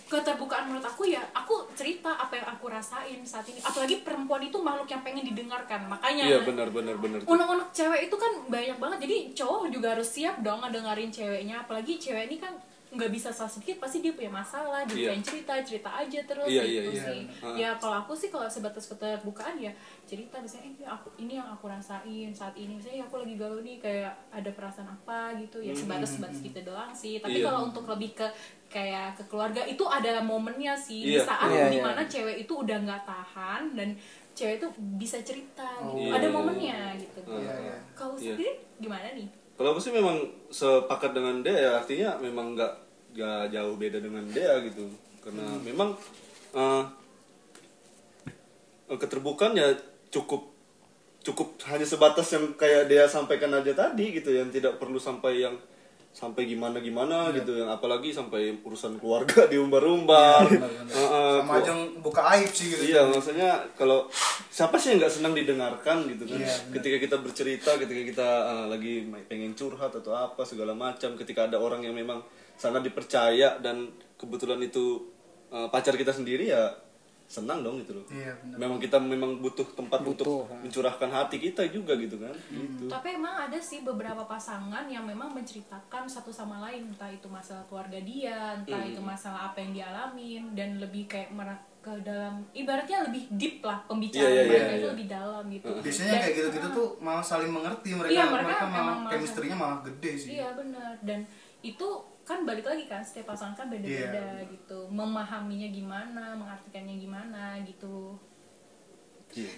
keterbukaan menurut aku ya aku cerita apa yang aku rasain saat ini apalagi perempuan itu makhluk yang pengen didengarkan makanya Iya benar benar benar. unek-unek cewek itu kan banyak banget jadi cowok juga harus siap dong ngedengerin ceweknya apalagi cewek ini kan nggak bisa salah sedikit pasti dia punya masalah dia Iya. pengen cerita cerita aja terus Iya, gitu iya, iya. sih Ah. ya kalau aku sih kalau sebatas keterbukaan ya cerita misalnya ini aku ini yang aku rasain saat ini misalnya aku lagi galau nih kayak ada perasaan apa gitu ya sebatas sebatas gitu doang sih tapi Iya. kalau untuk lebih ke kayak ke keluarga itu ada momennya sih di Iya. saat Iya, iya. di mana cewek itu udah nggak tahan dan cewek itu bisa cerita gitu Iya, ada iya, momennya gitu Iya, iya. kau Iya. sendiri gimana nih Kalau aku sih memang sepakat dengan dia ya artinya memang nggak nggak jauh beda dengan dia gitu. Karena memang eh, eh, keterbukaan ya cukup cukup hanya sebatas yang kayak dia sampaikan aja tadi gitu yang tidak perlu sampai yang sampai gimana gimana gitu yang apalagi sampai urusan keluarga (laughs) diumbar-umbar Iya, benar-benar. Eh, eh, Sama aja buka aib sih gitu. Iya, maksudnya kalau siapa sih yang nggak senang didengarkan gitu kan? Iya, benar. ketika kita bercerita, ketika kita uh, lagi pengen curhat atau apa segala macam, ketika ada orang yang memang sangat dipercaya dan kebetulan itu uh, pacar kita sendiri ya senang dong gitu loh Iya, benar. memang kita memang butuh tempat Butuh, untuk ha. mencurahkan hati kita juga gitu kan gitu Tapi emang ada sih beberapa pasangan yang memang menceritakan satu sama lain entah itu masalah keluarga dia, entah Hmm. itu masalah apa yang dialamin dan lebih kayak ke dalam ibaratnya lebih deep lah pembicaraan Iya, iya, mereka iya, itu iya. lebih dalam gitu. biasanya Dan- kayak gitu-gitu tuh malah saling mengerti mereka Iya, mereka, mereka malah- chemistry-nya malah gede sih Iya benar dan itu kan balik lagi kan setiap pasangan kan beda-beda Iya. gitu. Memahaminya gimana mengartikannya gimana gitu. Iya.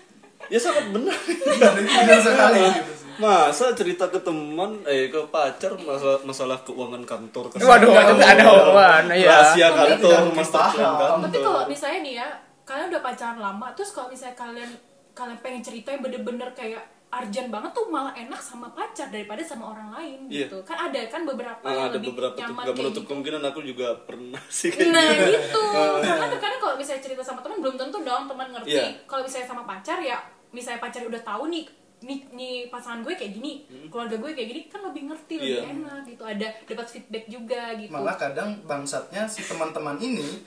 (laughs) ya sangat benar. Iya, benar sekali gitu sih. Masa cerita ke teman eh ke pacar masalah masalah keuangan kantor kesehatan, Waduh, waduh, nggak ada hubungan, iya. rahasia kantor master plan kantor. Tapi kalau misalnya nih ya kalian udah pacaran lama terus kalau misalnya kalian kalian pengen cerita yang bener-bener kayak urgent banget tuh malah enak sama pacar daripada sama orang lain Iya. gitu kan ada kan beberapa Ah, yang ada lebih beberapa tuh nyaman gak kayak menutup gitu. kemungkinan aku juga pernah (laughs) sih kayak Nah gitu. gitu, (laughs) karena terkadang kalau misalnya cerita sama teman belum tentu dong teman ngerti. Iya. Kalau misalnya sama pacar ya, misalnya pacar udah tahu nih, nih, nih pasangan gue kayak gini, keluarga gue kayak gini, kan lebih ngerti, lebih Hmm. Iya. enak gitu. Ada dapat feedback juga gitu. malah kadang bangsatnya si teman-teman ini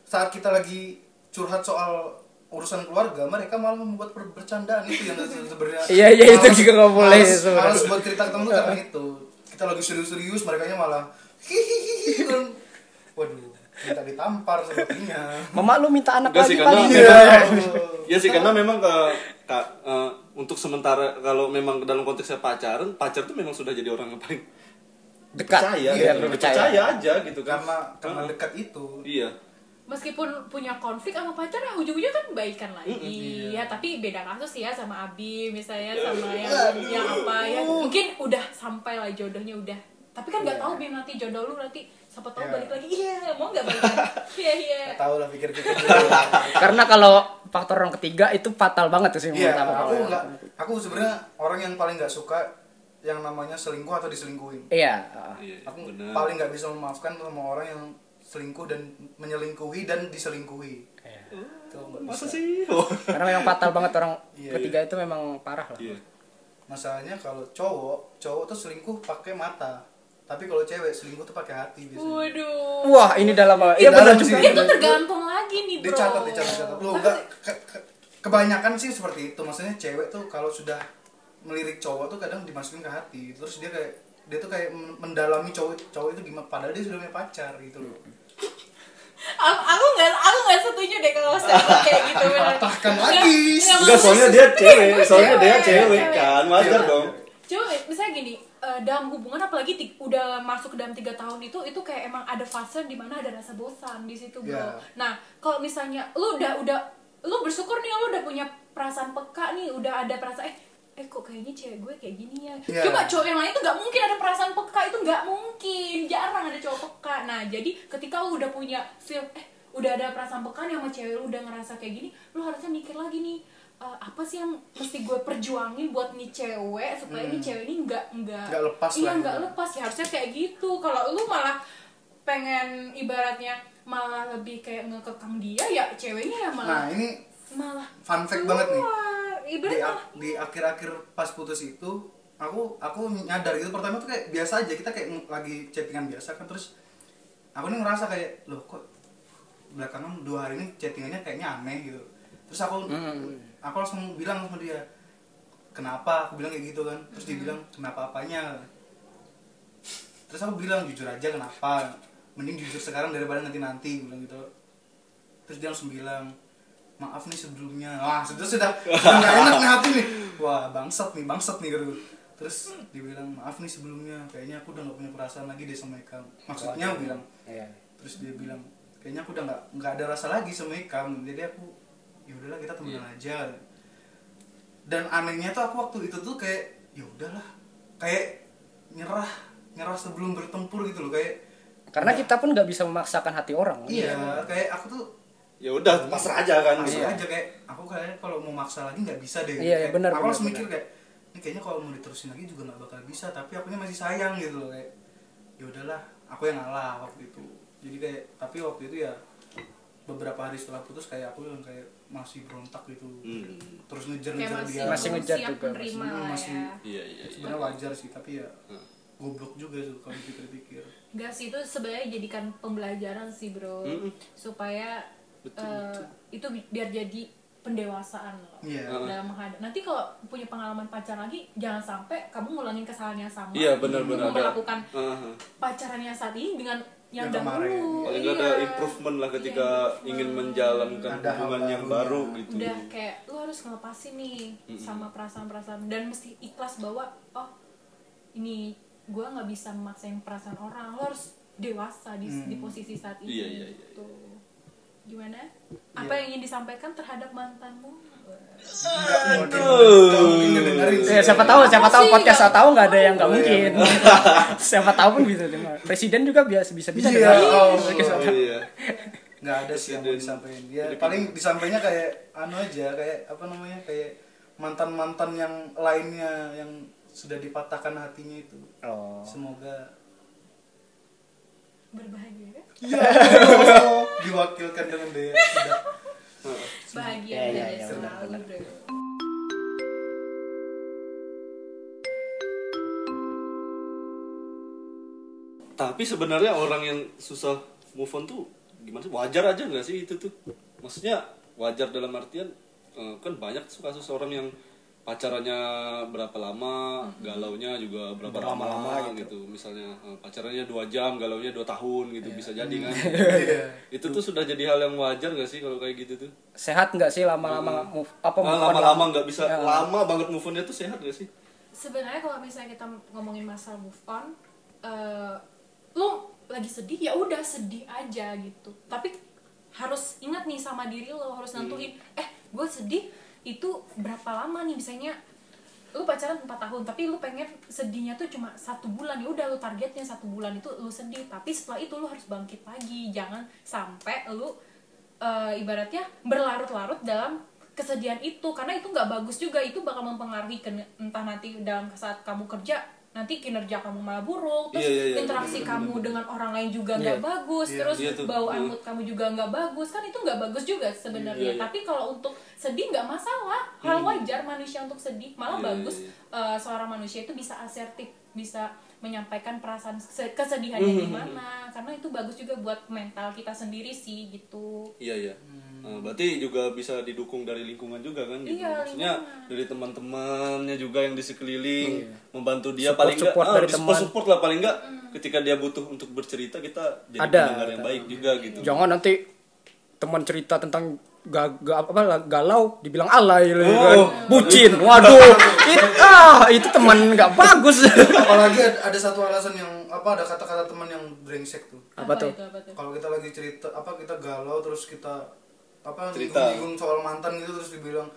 saat kita lagi curhat soal urusan keluarga mereka malah membuat ber- bercandaan itu yang sebenarnya (laughs) Iya, iya, itu juga nggak boleh males, sebenarnya. males buat cerita temen karena itu kita lagi serius-serius mereka malah hihihi dan waduh minta ditampar sepertinya Mama lu minta anak Enggak lagi sih, karena paling. ya sih karena memang ke, ka- eh, untuk sementara kalau memang dalam konteksnya pacaran pacar tuh memang sudah jadi orang yang paling Dekat. percaya Iya, gitu. percaya. percaya aja gitu kan karena karena dekat itu iya Meskipun punya konflik sama pacar ya ujung-ujungnya kan baikan lagi. Mm-mm, Ya tapi beda kasus ya sama Abi misalnya Ya. sama yang yang apa ya. Mungkin udah sampai lah jodohnya udah. Tapi kan nggak tahu Bim nanti jodoh lu nanti siapa tahu Iya. balik lagi. Iya, mau nggak balikan? (laughs) Iya, iya. Tahu lah pikir-pikir. (laughs) Karena kalau faktor orang ketiga itu fatal banget tuh sih Iya, menurut aku. aku nggak, aku sebenarnya orang yang paling nggak suka yang namanya selingkuh atau diselingkuhin. Iya. iya Aku benar paling nggak bisa memaafkan sama orang yang selingkuh dan menyelingkuhi dan diselingkuhi. Iya. Itu nggak masa bisa. sih oh. Karena memang fatal banget orang (laughs) Iya, ketiga itu memang parah lah. iya Masalahnya kalau cowok, cowok tuh selingkuh pakai mata. Tapi kalau cewek selingkuh tuh pakai hati biasanya. Waduh. Wah, ini dalam Iya Dalam benar juga. Itu tergantung lagi nih, Bro. Dicatat, dicatat, dicatat. Lu enggak ke- ke- kebanyakan sih seperti itu. Maksudnya cewek tuh kalau sudah melirik cowok tuh kadang dimasukin ke hati. Terus dia kayak dia tuh kayak men- mendalami cowok cowok itu gimana padahal dia sudah punya pacar gitu loh. Aku aku nggak aku nggak setuju deh kalau statement (laughs) kayak gitu benar Patahkan lagi. enggak soalnya dia cewek soalnya dia cewek kan wajar Cewek. dong coba misalnya gini eh, dalam hubungan apalagi udah masuk ke dalam tiga tahun itu itu kayak emang ada fase di mana ada rasa bosan di situ bro Iya. nah kalau misalnya lu udah udah lu bersyukur nih lu udah punya perasaan peka nih udah ada perasaan eh eh kok kayaknya cewek gue kayak gini ya? Iya. coba cowok yang lain tuh nggak mungkin ada perasaan peka itu nggak mungkin. Jarang ada cowok peka. Nah jadi ketika lu udah punya feel eh udah ada perasaan peka nih sama cewek lu udah ngerasa kayak gini lu harusnya mikir lagi nih eh, apa sih yang mesti gue perjuangin buat nih cewek supaya nih cewek ini nggak nggak lepas iya nggak gitu. lepas. Ya harusnya kayak gitu. Kalau lu malah pengen ibaratnya malah lebih kayak ngekekang dia ya ceweknya ya Nah, malah ini malah fun fact banget nih. Di, ibarat malah ak- di akhir-akhir pas putus itu aku aku nyadar gitu. Pertama tuh kayak biasa aja kita kayak lagi chattingan biasa kan terus aku nih ngerasa kayak loh kok belakangan dua hari ini chattingannya kayaknya aneh gitu. Terus aku Hmm. aku langsung bilang sama dia kenapa? Aku bilang kayak gitu kan. Terus dia bilang kenapa apanya? Terus aku bilang jujur aja kenapa? Mending jujur sekarang daripada nanti nanti bilang gitu. Terus dia langsung bilang maaf nih sebelumnya. Wah sudah sudah. Nggak enak nih hati nih. Wah bangsat nih bangsat nih gitu. Terus dia bilang maaf nih sebelumnya kayaknya aku udah nggak punya perasaan lagi deh sama Ikam maksudnya aku bilang. Iya. terus dia bilang kayaknya aku udah nggak nggak ada rasa lagi sama Ikam jadi aku ya udahlah kita temenan aja. Dan anehnya tuh aku waktu itu tuh kayak ya udahlah. Kayak nyerah nyerah sebelum bertempur gitu loh kayak Karena kita pun nggak bisa memaksakan hati orang. iya kayak aku tuh ya udah pasrah aja kan Langsung Iya. aja kayak aku kayaknya kalau mau maksa lagi nggak bisa deh. Iya, iya, Kayak benar, Aku benar. mikir kayak ini kayaknya kalau mau diterusin lagi juga nggak bakal bisa. Tapi akunya masih sayang gitu loh kayak. Ya udahlah, aku yang ngalah waktu itu. Jadi kayak tapi waktu itu ya beberapa hari setelah putus kayak aku yang kayak masih berontak gitu. Hmm. Terus kayak ngejar-ngejar masih dia. Masih ngejar juga, masih- masih- ya iya iya iya Sebenarnya wajar sih, tapi ya Hmm. goblok juga tuh kalau dipikir-pikir. Gas itu sebenarnya jadikan pembelajaran sih bro Mm-mm. supaya eh, itu bi- biar jadi pendewasaan loh. Iya. dalam menghadap nanti kalau punya pengalaman pacar lagi jangan sampai kamu ngulangin kesalahan yang sama. Iya, benar-benar Kamu ada. melakukan Aha. pacaran yang saat ini dengan yang, dahulu. paling nggak ada Iya. improvement lah ketika Iya, improvement. ingin menjalankan Ada hubungan yang baru. gitu. Udah kayak lu harus ngelepasin nih sama perasaan-perasaan. Dan mesti ikhlas bahwa oh ini gua nggak bisa memaksain perasaan orang. Lu harus dewasa di, di posisi saat ini. Iya, iya, iya, gitu. Gimana apa yang ingin disampaikan terhadap mantanmu sih. Ya, siapa tahu, siapa tahu podcast nggak- tahu nggak ada yang Oh, nggak iya. mungkin. (laughs) siapa tahu pun bisa dengar. Presiden juga biasa bisa bisa Iya, dengar. oh. (laughs) Oh, iya. nggak ada sih yang mau disampaikan dia Jadi paling disampaikannya kayak anu aja kayak apa namanya kayak mantan mantan yang lainnya yang sudah dipatahkan hatinya itu Oh. semoga berbahagia kan? Ya Allah, (laughs) diwakilkan dengan dia bahagia Iya, iya, ya, iya, selalu benar, Tapi sebenarnya orang yang susah move on tuh gimana sih? Wajar aja nggak sih itu tuh? Maksudnya wajar dalam artian eh, kan banyak tuh kasus orang yang pacarannya berapa lama, galaunya juga berapa lama, Berlama-lama gitu. Misalnya eh, pacarannya dua jam, galaunya dua tahun gitu bisa jadi kan. Iya. itu tuh sudah jadi hal yang wajar nggak sih kalau kayak gitu tuh? Sehat nggak sih lama-lama move apa Ah, move on lama-lama nggak bisa Ya. lama banget move onnya tuh sehat gak sih? sebenarnya kalau misalnya kita ngomongin masalah move on eh lu lagi sedih ya udah sedih aja gitu tapi harus ingat nih sama diri lo harus nentuin eh gue sedih itu berapa lama nih? Misalnya lu pacaran 4 tahun tapi lu pengen sedihnya tuh cuma satu bulan. Ya udah lu targetnya satu bulan itu lu sedih. Tapi setelah itu lu harus bangkit lagi. Jangan sampai lu eh, ibaratnya berlarut-larut dalam kesedihan itu. Karena itu nggak bagus juga. Itu bakal mempengaruhi entah nanti dalam saat kamu kerja nanti kinerja kamu malah buruk terus Iya, iya, iya, interaksi bener, kamu dengan orang lain juga nggak Iya. bagus Iya, terus iya tuh. bau Iya. angkut kamu juga nggak bagus kan itu nggak bagus juga sebenarnya Iya, iya. tapi kalau untuk sedih nggak masalah hal wajar manusia untuk sedih malah Iya, bagus iya, eh, seorang manusia itu bisa asertif bisa menyampaikan perasaan se- kesedihannya Hmm, gimana karena itu bagus juga buat mental kita sendiri sih gitu Iya iya. Nah, berarti juga bisa didukung dari lingkungan juga kan gitu. Iya, Maksudnya lingkungan. dari teman-temannya juga yang di sekeliling membantu Support- dia paling enggak support dari support, teman. support lah paling enggak ketika dia butuh untuk bercerita kita jadi Ada. pendengar yang baik juga gitu. Jangan nanti teman cerita tentang ga, ga- apa galau dibilang alay gitu Oh. kan. Bucin. Waduh. It, ah, itu teman nggak bagus. apalagi ada, ada satu alasan yang apa ada kata-kata teman yang brengsek tuh Apa tuh? itu apa tuh kalau kita lagi cerita apa kita galau terus kita apa Cerita. soal mantan gitu terus dibilang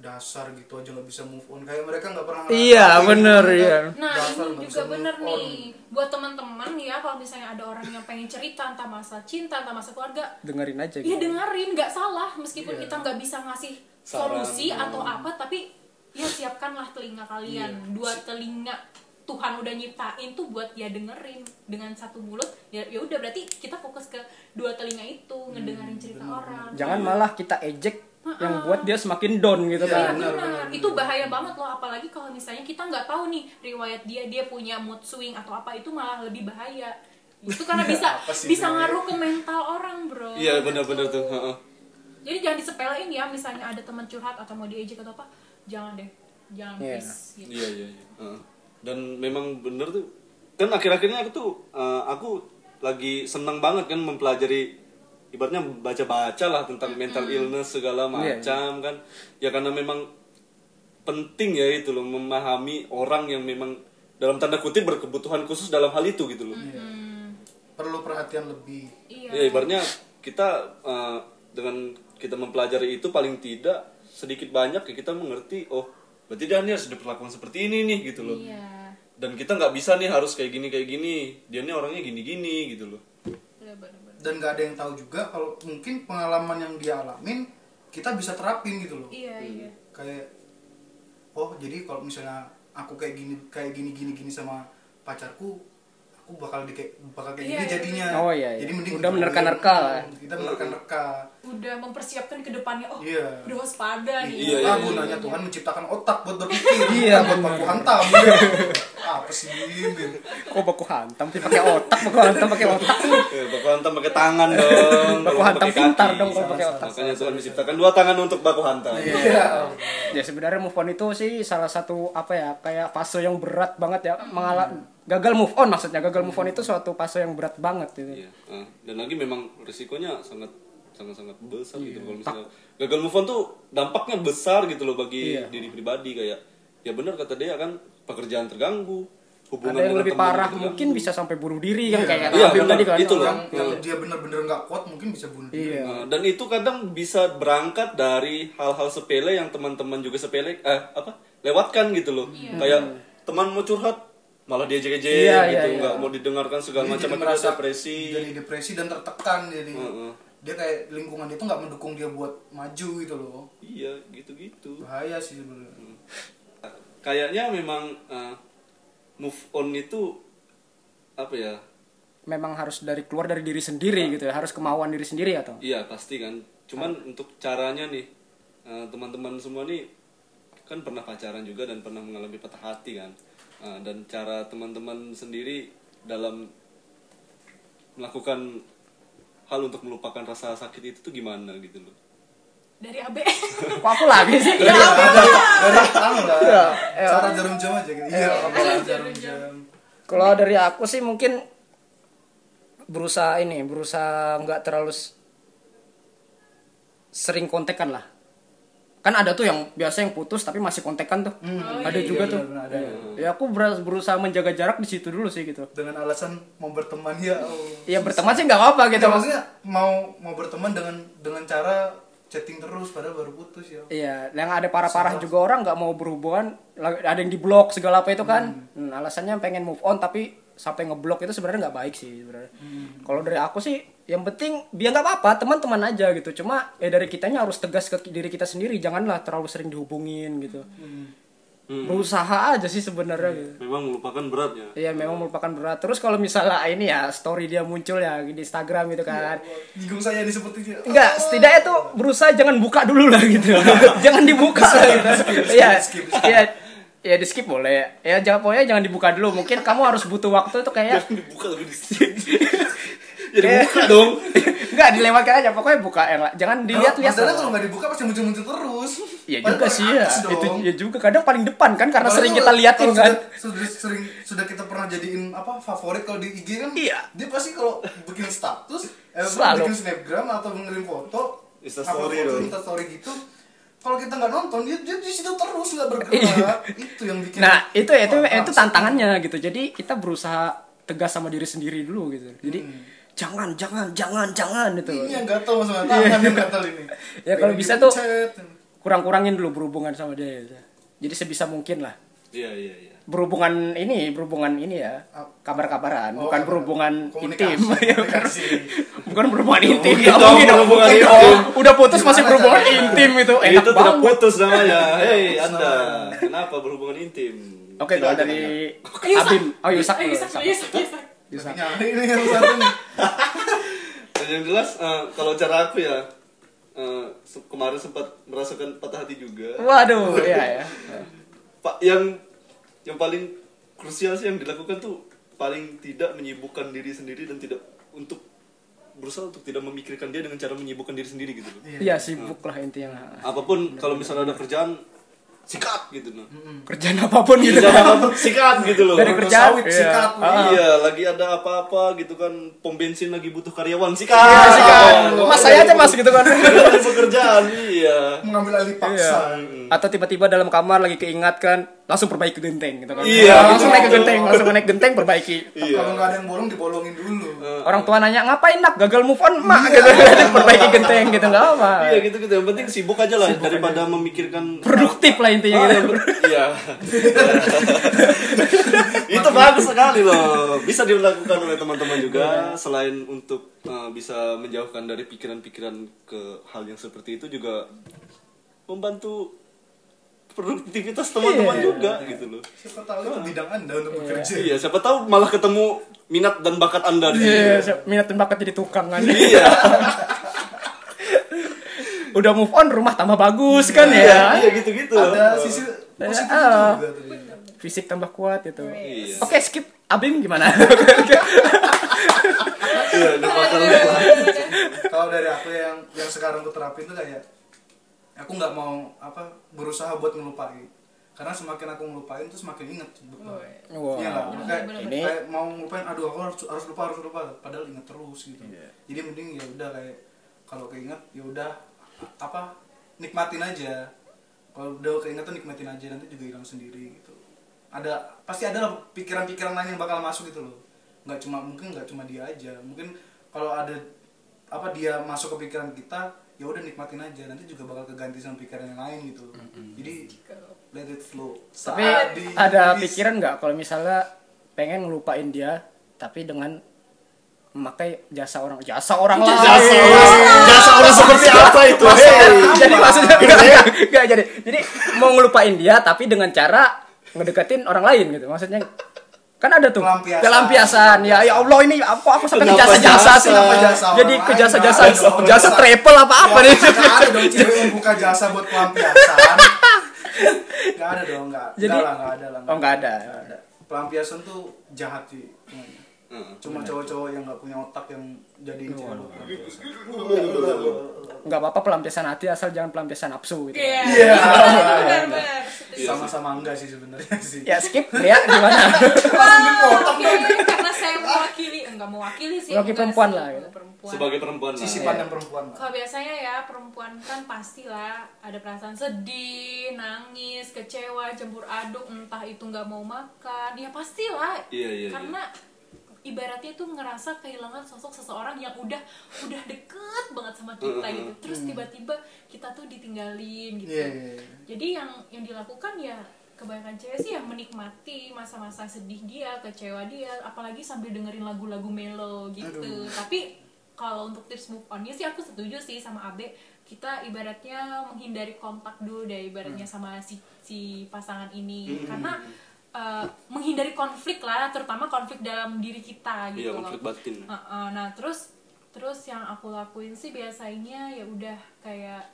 dasar gitu aja nggak bisa move on kayak mereka nggak pernah Iya, ngerasain bener, gitu, iya. Nah dasar ini juga bener on. nih buat teman-teman ya kalau misalnya ada orang yang pengen cerita entah masalah cinta entah masalah keluarga Dengerin aja ya gitu. dengerin nggak salah meskipun Iya. kita nggak bisa ngasih Saran. solusi atau apa tapi ya siapkanlah telinga kalian Iya. dua telinga Tuhan udah nyiptain tuh buat ya dengerin dengan satu mulut ya ya udah berarti kita fokus ke dua telinga itu ngedengerin cerita orang Jangan malah kita ejek yang buat dia semakin down gitu Iya kan. benar, itu bahaya banget loh apalagi kalau misalnya kita nggak tahu nih riwayat dia dia punya mood swing atau apa itu malah lebih bahaya. Itu karena bisa (laughs) bisa ngaruh ke mental orang bro. Iya benar-benar tuh. heeh. Jadi jangan disepelein ya misalnya ada teman curhat atau mau diejek atau apa, jangan deh, jangan Iya. please. Gitu. Iya iya iya. Heeh. Dan memang bener tuh. Kan akhir-akhirnya aku tuh eh, aku lagi seneng banget kan mempelajari ibaratnya baca-baca lah tentang mental illness segala Iya, macam kan. Ya karena memang penting ya itu loh memahami orang yang memang dalam tanda kutip berkebutuhan khusus dalam hal itu gitu loh. perlu perhatian lebih Iya. Ya ibaratnya kita eh, dengan kita mempelajari itu paling tidak sedikit banyak ya kita mengerti oh berarti dia nih harus diperlakukan seperti ini nih gitu loh. Iya. Dan kita nggak bisa nih harus kayak gini kayak gini. Dia nih orangnya gini-gini gitu loh. Bener-bener. Dan nggak ada yang tahu juga kalau mungkin pengalaman yang dia alamin kita bisa terapin gitu loh Iya iya. kayak oh jadi kalau misalnya aku kayak gini kayak gini gini gini sama pacarku aku bakal di kayak bakal kayak Iya, gini iya, jadinya Oh, iya, iya. jadi mending Udah menerka-nerka lah. kita menerka-nerka udah mempersiapkan ke depannya oh Iya. udah waspada nih Iya, iya, ah iya. gunanya Tuhan menciptakan otak buat berpikir Iya, buat baku hantam apa sih Bim? Kok baku hantam sih pakai otak, baku hantam pakai otak. Eh, baku hantam pakai tangan dong. Baku hantam pakai pintar dong kalau pakai otak. Makanya Tuhan menciptakan dua tangan untuk baku hantam. Iya. Ya sebenarnya move on itu sih salah satu apa ya kayak fase yang berat banget ya mengalami gagal move on maksudnya gagal move on itu suatu fase yang berat banget gitu. Iya. Ah, dan lagi memang risikonya sangat sangat sangat besar Iya. gitu kalau misalnya gagal move on tuh dampaknya besar gitu loh bagi Iya. diri pribadi kayak ya benar kata dia kan pekerjaan terganggu hubungan Ada yang lebih parah terganggu. mungkin bisa sampai bunuh diri kan Iya. kayak Iya, Abim benar. tadi kan. Itu loh. yang, yang dia bener-bener nggak kuat mungkin bisa bunuh diri Iya. Nah, dan itu kadang bisa berangkat dari hal-hal sepele yang teman-teman juga sepele eh apa lewatkan gitu loh kayak teman mau curhat malah dia ejek Iya, gitu iya, nggak iya. mau didengarkan segala Dia macam jadi akhirnya merasa depresi jadi depresi dan tertekan jadi Heeh. Dia kayak lingkungan itu nggak mendukung dia buat maju gitu loh. Iya gitu-gitu. Bahaya sih sebenarnya. Kayaknya memang eh, move on itu apa ya? Memang harus dari keluar dari diri sendiri gitu ya, harus kemauan diri sendiri atau? iya pasti kan. Cuman untuk caranya nih eh, teman-teman semua nih kan pernah pacaran juga dan pernah mengalami patah hati kan. Eh, dan cara teman-teman sendiri dalam melakukan hal untuk melupakan rasa sakit itu tuh gimana gitu loh? Dari AB Kok aku lagi sih? dari dari anu lah. Iya, iya. cara jarum jam aja gitu. Iya jarum jam. Kalau dari aku sih mungkin berusaha ini, berusaha nggak terlalu sering kontekan lah. Kan ada tuh yang biasa yang putus tapi masih kontekan tuh. ada iya, juga iya, tuh. benar, ada. Ya aku ber- berusaha menjaga jarak di situ dulu sih gitu. dengan alasan mau berteman ya oh. Ya berteman sih nggak apa-apa gitu. Ya, maksudnya mau mau berteman dengan dengan cara chatting terus padahal baru putus ya Iya, yang ada parah-parah juga orang nggak mau berhubungan, ada yang diblok segala apa itu kan. Hmm, alasannya pengen move on tapi sampai ngeblok itu sebenarnya nggak baik sih sebenarnya. Kalau dari aku sih, yang penting biar nggak apa-apa, teman-teman aja gitu. Cuma ya dari kitanya harus tegas ke diri kita sendiri, janganlah terlalu sering dihubungin gitu. Berusaha aja sih sebenarnya gitu. memang melupakan berat ya Iya memang merupakan berat. Terus kalau misalnya ini ya story dia muncul ya di Instagram gitu kan. bingung saya nih seperti itu Enggak, setidaknya tuh berusaha jangan buka dulu lah gitu. (laughs) jangan dibuka lah gitu. Iya. Iya. Ya di skip boleh. Ya jangan pokoknya jangan dibuka dulu. Mungkin kamu harus butuh waktu tuh kayak dibuka lebih di (laughs) jadi buka dong (laughs) enggak dilewatkan aja pokoknya buka yang jangan dilihat-lihat. masalahnya lah. kalau nggak dibuka pasti muncul-muncul terus Iya juga sih ya. Itu ya juga kadang paling depan kan karena Apalagi sering kita liatin kalau kan. sudah, sudah sering sudah kita pernah jadiin apa favorit kalau di IG kan Iya. dia pasti kalau bikin status eh, Selalu. bikin snapgram atau mengirim foto Insta story. Insta story gitu kalau kita nggak nonton dia dia di situ terus nggak bergerak itu yang bikin Iya. Nah, itu itu Wah, itu maksud- tantangannya gitu. Jadi kita berusaha tegas sama diri sendiri dulu gitu. Jadi jangan jangan jangan jangan gitu. ini yang gatel masalah tangan yang gatel ini (laughs) Ya, kalau bisa tuh-. Kurang-kurangin dulu berhubungan sama dia gitu. Jadi sebisa mungkin lah. iya iya iya berhubungan ini berhubungan ini ya kabar-kabaran Oh, bukan berhubungan intim (laughs) Ya, bukan, (laughs) bukan berhubungan intim mungkin dong. berhubungan intim. udah putus masih berhubungan caranya? intim itu enak itu tidak putus namanya hei anda kenapa berhubungan intim oke ada, dari. Abim oh Yusak dulu, Yusak, Yusak. Yusak, Nyari ini yang satu nih. (laughs) Dan yang jelas eh, kalau cara aku ya eh, se- kemarin sempat merasakan patah hati juga. Waduh (laughs) iya ya pak yang yang paling krusial sih yang dilakukan tuh paling tidak menyibukkan diri sendiri dan tidak untuk berusaha untuk tidak memikirkan dia dengan cara menyibukkan diri sendiri gitu loh. iya. Sibuk lah intinya. Apa pun kalau misalnya ada kerjaan sikat gitu nah kerjaan apa pun gitu kerjaan apa pun sikat gitu loh dari kerjaan sawit, iya. sikat. Ah. iya lagi ada apa-apa gitu kan pom bensin lagi butuh karyawan sikat Iya, sikat. Oh, mas saya aja mas gitu kan pekerjaan iya mengambil alih paksa atau tiba-tiba dalam kamar lagi keingat kan langsung perbaiki genteng gitu kan. Iya, langsung gitu. naik ke genteng langsung naik genteng perbaiki. Iya. Kalau nggak ada yang bolong dibolongin dulu. Orang tua nanya ngapain nak? Gagal move on mak? Gitu. (laughs) Perbaiki genteng gitu. Nggak apa iya gitu gitu yang penting sibuk aja lah daripada memikirkan produktif lah intinya Ah, gitu. ber- iya. (laughs) Itu bagus sekali loh. Bisa dilakukan oleh teman-teman juga. Selain untuk uh, bisa menjauhkan dari pikiran-pikiran ke hal yang seperti itu juga membantu produktivitas teman-teman Iya. juga gitu loh siapa tahu itu bidang anda untuk bekerja iya siapa tahu malah ketemu minat dan bakat anda di Iya, situ. minat dan bakat jadi tukang kan. iya (laughs) Udah move on, rumah tambah bagus kan ya. iya gitu-gitu ada sisi positif Ah. juga tuh Fisik tambah kuat gitu. Iya. Oke, skip. Abim gimana? (laughs) iya kalau dari aku yang yang sekarang aku terapin tuh kayak aku nggak mau apa berusaha buat ngelupain karena semakin aku ngelupain tuh semakin inget. Iya nggak? Kayak, Ini- kayak mau ngelupain, aduh aku harus harus lupa harus lupa, padahal inget terus gitu. Iya. Jadi mending ya udah kayak kalau keinget ya udah apa nikmatin aja. Kalau udah keingetan nikmatin aja nanti juga hilang sendiri gitu. Ada pasti ada lah pikiran-pikiran lain yang bakal masuk gitu loh. Nggak cuma mungkin nggak cuma dia aja. Mungkin kalau ada apa dia masuk ke pikiran kita ya udah nikmatin aja nanti juga bakal keganti sama pikiran yang lain gitu jadi let it flow Tapi di- ada di- pikiran nggak kalau misalnya pengen ngelupain dia tapi dengan memakai jasa orang jasa orang lain. jasa orang jasa orang seperti apa itu hei jadi maksudnya enggak, enggak jadi. Jadi mau ngelupain dia tapi dengan cara ngedeketin orang lain gitu. Maksudnya kan ada tuh Pelampiasan. pelampiasan. Ya ya Allah ini apa aku sampai ke Kenapa jasa-jasa sih? jasa? Kenapa jasa Jadi ke nggak ada. jasa travel apa apa Ya, nih? ada dong cewek yang buka jasa buat pelampiasan nggak ada dong nggak Jadi- nggak lah nggak ada lah Oh nggak ada. Nggak ada. pelampiasan tuh jahat sih cuma cowok-cowok yang nggak punya otak yang jadiin cewek buat pelampiasan Nggak apa-apa pelampiasan hati asal jangan pelampiasan nafsu gitu. Iya. Iya. Benar-benar. sama-sama enggak sih sebenarnya sih Ya skip ya gimana? Oke, karena saya mewakili, enggak mewakili sih. Mewakili perempuan sih, lah, gitu. Perempuan. sebagai perempuan lah. sisi pandang perempuan lah. Kalau biasanya ya perempuan kan pastilah ada perasaan sedih, nangis, kecewa, campur aduk, entah itu nggak mau makan, ya pastilah. Iya, iya, Karena ibaratnya tuh ngerasa kehilangan sosok seseorang yang udah udah deket banget sama kita gitu. Terus tiba-tiba kita tuh ditinggalin gitu. Iya, iya, iya. Jadi yang yang dilakukan ya kebanyakan cewek sih yang menikmati masa-masa sedih dia, kecewa dia, apalagi sambil dengerin lagu-lagu melo gitu. Tapi kalau untuk tips move on-nya sih aku setuju sih sama Abe. Kita ibaratnya menghindari kontak dulu deh ibaratnya sama si si pasangan ini karena eh, menghindari konflik lah, terutama konflik dalam diri kita Iya, gitu loh. konflik batin. Heeh, nah terus terus yang aku lakuin sih biasanya ya udah kayak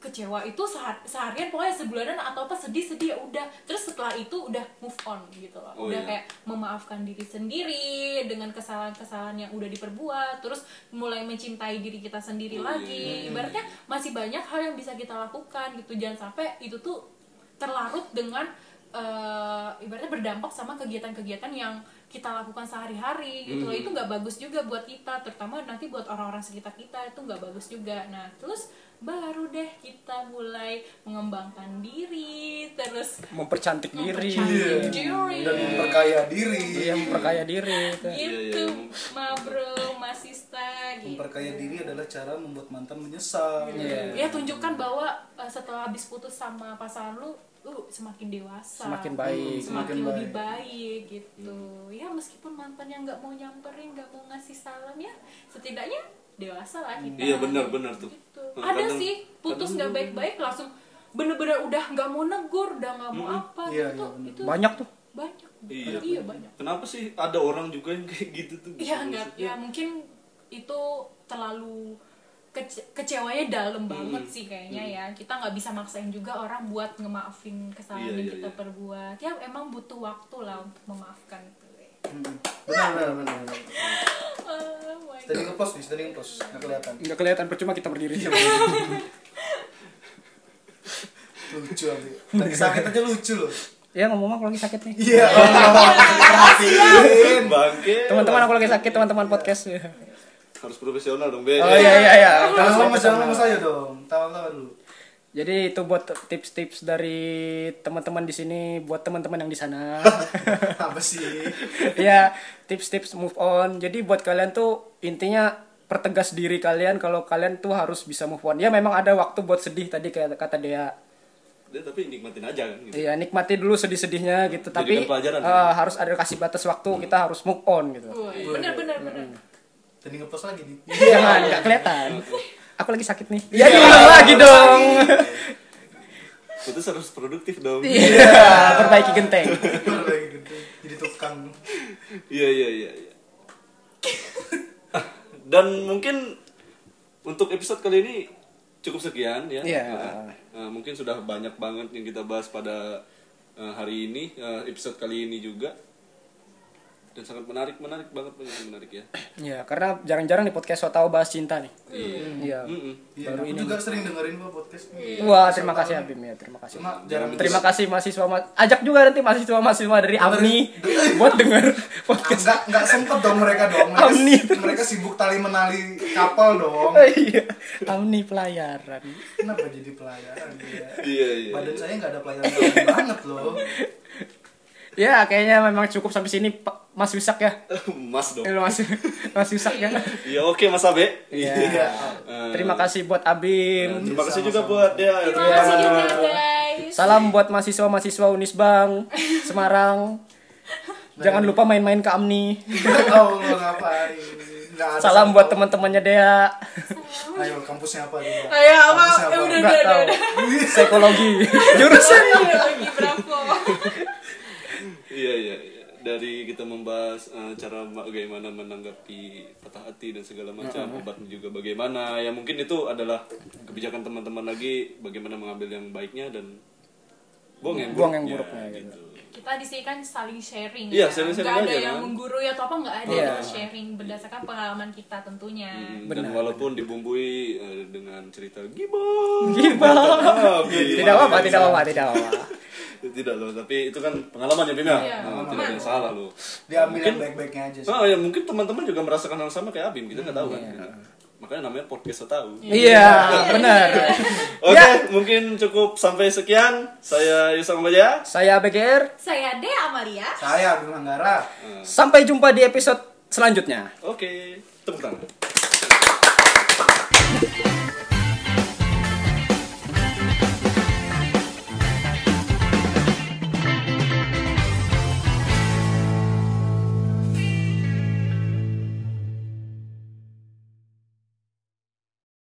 kecewa itu sehar- seharian pokoknya sebulanan atau apa sedih sedih ya udah terus setelah itu udah move on gitu loh Oh, udah iya. kayak memaafkan diri sendiri dengan kesalahan-kesalahan yang udah diperbuat terus mulai mencintai diri kita sendiri Oh, lagi iya. ibaratnya masih banyak hal yang bisa kita lakukan gitu jangan sampai itu tuh terlarut dengan eh, ibaratnya berdampak sama kegiatan-kegiatan yang kita lakukan sehari-hari gitu loh Hmm. itu nggak bagus juga buat kita terutama nanti buat orang-orang sekitar kita itu nggak bagus juga nah terus baru deh kita mulai mengembangkan diri terus Mempercantik diri. mempercantik diri dan memperkaya diri Iya, memperkaya diri. itu. gitu Iya, iya. ma bro ma sista gitu memperkaya diri adalah cara membuat mantan menyesal Iya. ya tunjukkan bahwa uh, setelah habis putus sama pasangan lu lu semakin dewasa Semakin baik. semakin, Semakin lebih baik. baik gitu ya meskipun mantan yang nggak mau nyamperin nggak mau ngasih salam ya setidaknya dewasa lah kita Iya, benar, benar tuh. gitu. Nah, ada kadang- sih putus nggak baik-baik langsung bener-bener udah nggak mau negur udah nggak mau apa Iya, gitu iya, itu Banyak tuh. banyak Iya. iya banyak Kenapa sih ada orang juga yang kayak gitu tuh? Iya enggak, ya mungkin itu terlalu kece- kecewanya dalam banget sih kayaknya ya. Kita nggak bisa maksain juga orang buat ngemaafin kesalahan Iya, yang iya, kita iya. perbuat. Ya emang butuh waktu lah untuk memaafkan itu. Hmm. benar benar benar benar. Oh God. ngepost nih tadi ngepost nggak kelihatan Nggak kelihatan percuma kita berdiri. lucu abi lagi sakit aja lucu loh ya ngomong aku lagi sakit nih. iya perhatiin Bangke. Teman-teman aku lagi sakit, teman-teman podcast. Ya. harus profesional dong, Be. Oh iya iya iya. jangan lama jangan lama saya dong tawa-tawa dulu Jadi itu buat tips-tips dari teman-teman di sini buat teman-teman yang di sana. (laughs) apa sih ya, tips-tips move on. Jadi buat kalian tuh intinya pertegas diri kalian kalau kalian tuh harus bisa move on. Ya memang ada waktu buat sedih tadi kayak kata dia. Dia tapi nikmatin aja kan gitu. Iya, nikmati dulu sedih-sedihnya gitu. Tapi Jadikan pelajaran, eh, harus ada kasih batas waktu. Kita harus move on gitu. Bener bener bener. Tadi ngepost lagi nih Jangan nggak kelihatan. Aku lagi sakit nih. Ya diulang lagi dong. putus harus produktif dong Iya, perbaiki genteng. Lagi gitu. Jadi tukang. Iya iya iya. iya. Dan mungkin untuk episode kali ini cukup sekian ya. Iya. Nah, nah, mungkin sudah banyak banget yang kita bahas pada eh, hari ini eh, episode kali ini juga. Dan sangat menarik menarik banget yang menarik ya. Iya, karena jarang-jarang di podcast so tahu bahas cinta nih. Iya. Iya. Mm-mm. Iya, aku juga sering dengerin gua podcast. Wah, terima kasih Abim ya, terima kasih. Cuma jarang Terima kasih mahasiswa ma- ajak juga nanti mahasiswa mahasiswa dari Amni (laughs) buat denger podcast. Enggak enggak sempet dong mereka dong. Mereka, Amni. mereka sibuk tali menali kapal dong. (laughs) Iya, Amni pelayaran. Kenapa jadi pelayaran dia? Iya iya. Badan saya nggak ada pelayaran (laughs) banget loh. Ya, kayaknya memang cukup sampai sini Mas Wisak ya. (laughs) Mas dong. Eh, Mas (laughs) Mas Wisak ya. Iya oke Mas Abe. Iya. Eh, Terima kasih buat Abim. Terima kasih juga buat dia. Terima kasih juga guys. Salam buat mahasiswa-mahasiswa Unisbang (laughs) Semarang. Jangan lupa main-main ke Amni. Oh, ngapain? Nggak Salam buat teman-temannya Dea. Ayo, kampusnya apa coba? Ayo apa? Kampusnya Eh, udah Enggak udah tahu. udah. Psikologi. Jurusan. Iya, lagi bravo. Iya iya. Dari kita membahas eh, cara bagaimana menanggapi patah hati dan segala macam, obatnya juga bagaimana. Ya mungkin itu adalah kebijakan teman-teman lagi bagaimana mengambil yang baiknya dan buang yang Buang yang buruknya, buruknya, gitu. Kita di sini kan saling sharing Iya, ya. sharing-sharing Nggak ada aja, yang kan? menggurui atau apa nggak ada Iya. kita sharing berdasarkan pengalaman kita tentunya. Hmm, Benar. dan walaupun dibumbui eh, dengan cerita gibah. (laughs) Gibah. Ah, Tidak apa-apa, tidak apa-apa, tidak apa-apa. (laughs) Tidak loh, tapi itu kan pengalaman ya Bim ya. Iya, Nah, tidak ada yang salah loh. Diambil yang baik-baiknya aja sih. Oh ya mungkin teman-teman juga merasakan hal sama kayak Abim, kita nggak tahu kan. Makanya namanya podcast tahu. Iya, benar. Oke, mungkin cukup sampai sekian. Saya Yusuf Maja. Saya BGR. Saya Dea Amalia. Saya Abdul Manggara. Sampai jumpa di episode selanjutnya. Oke, tepuk tangan.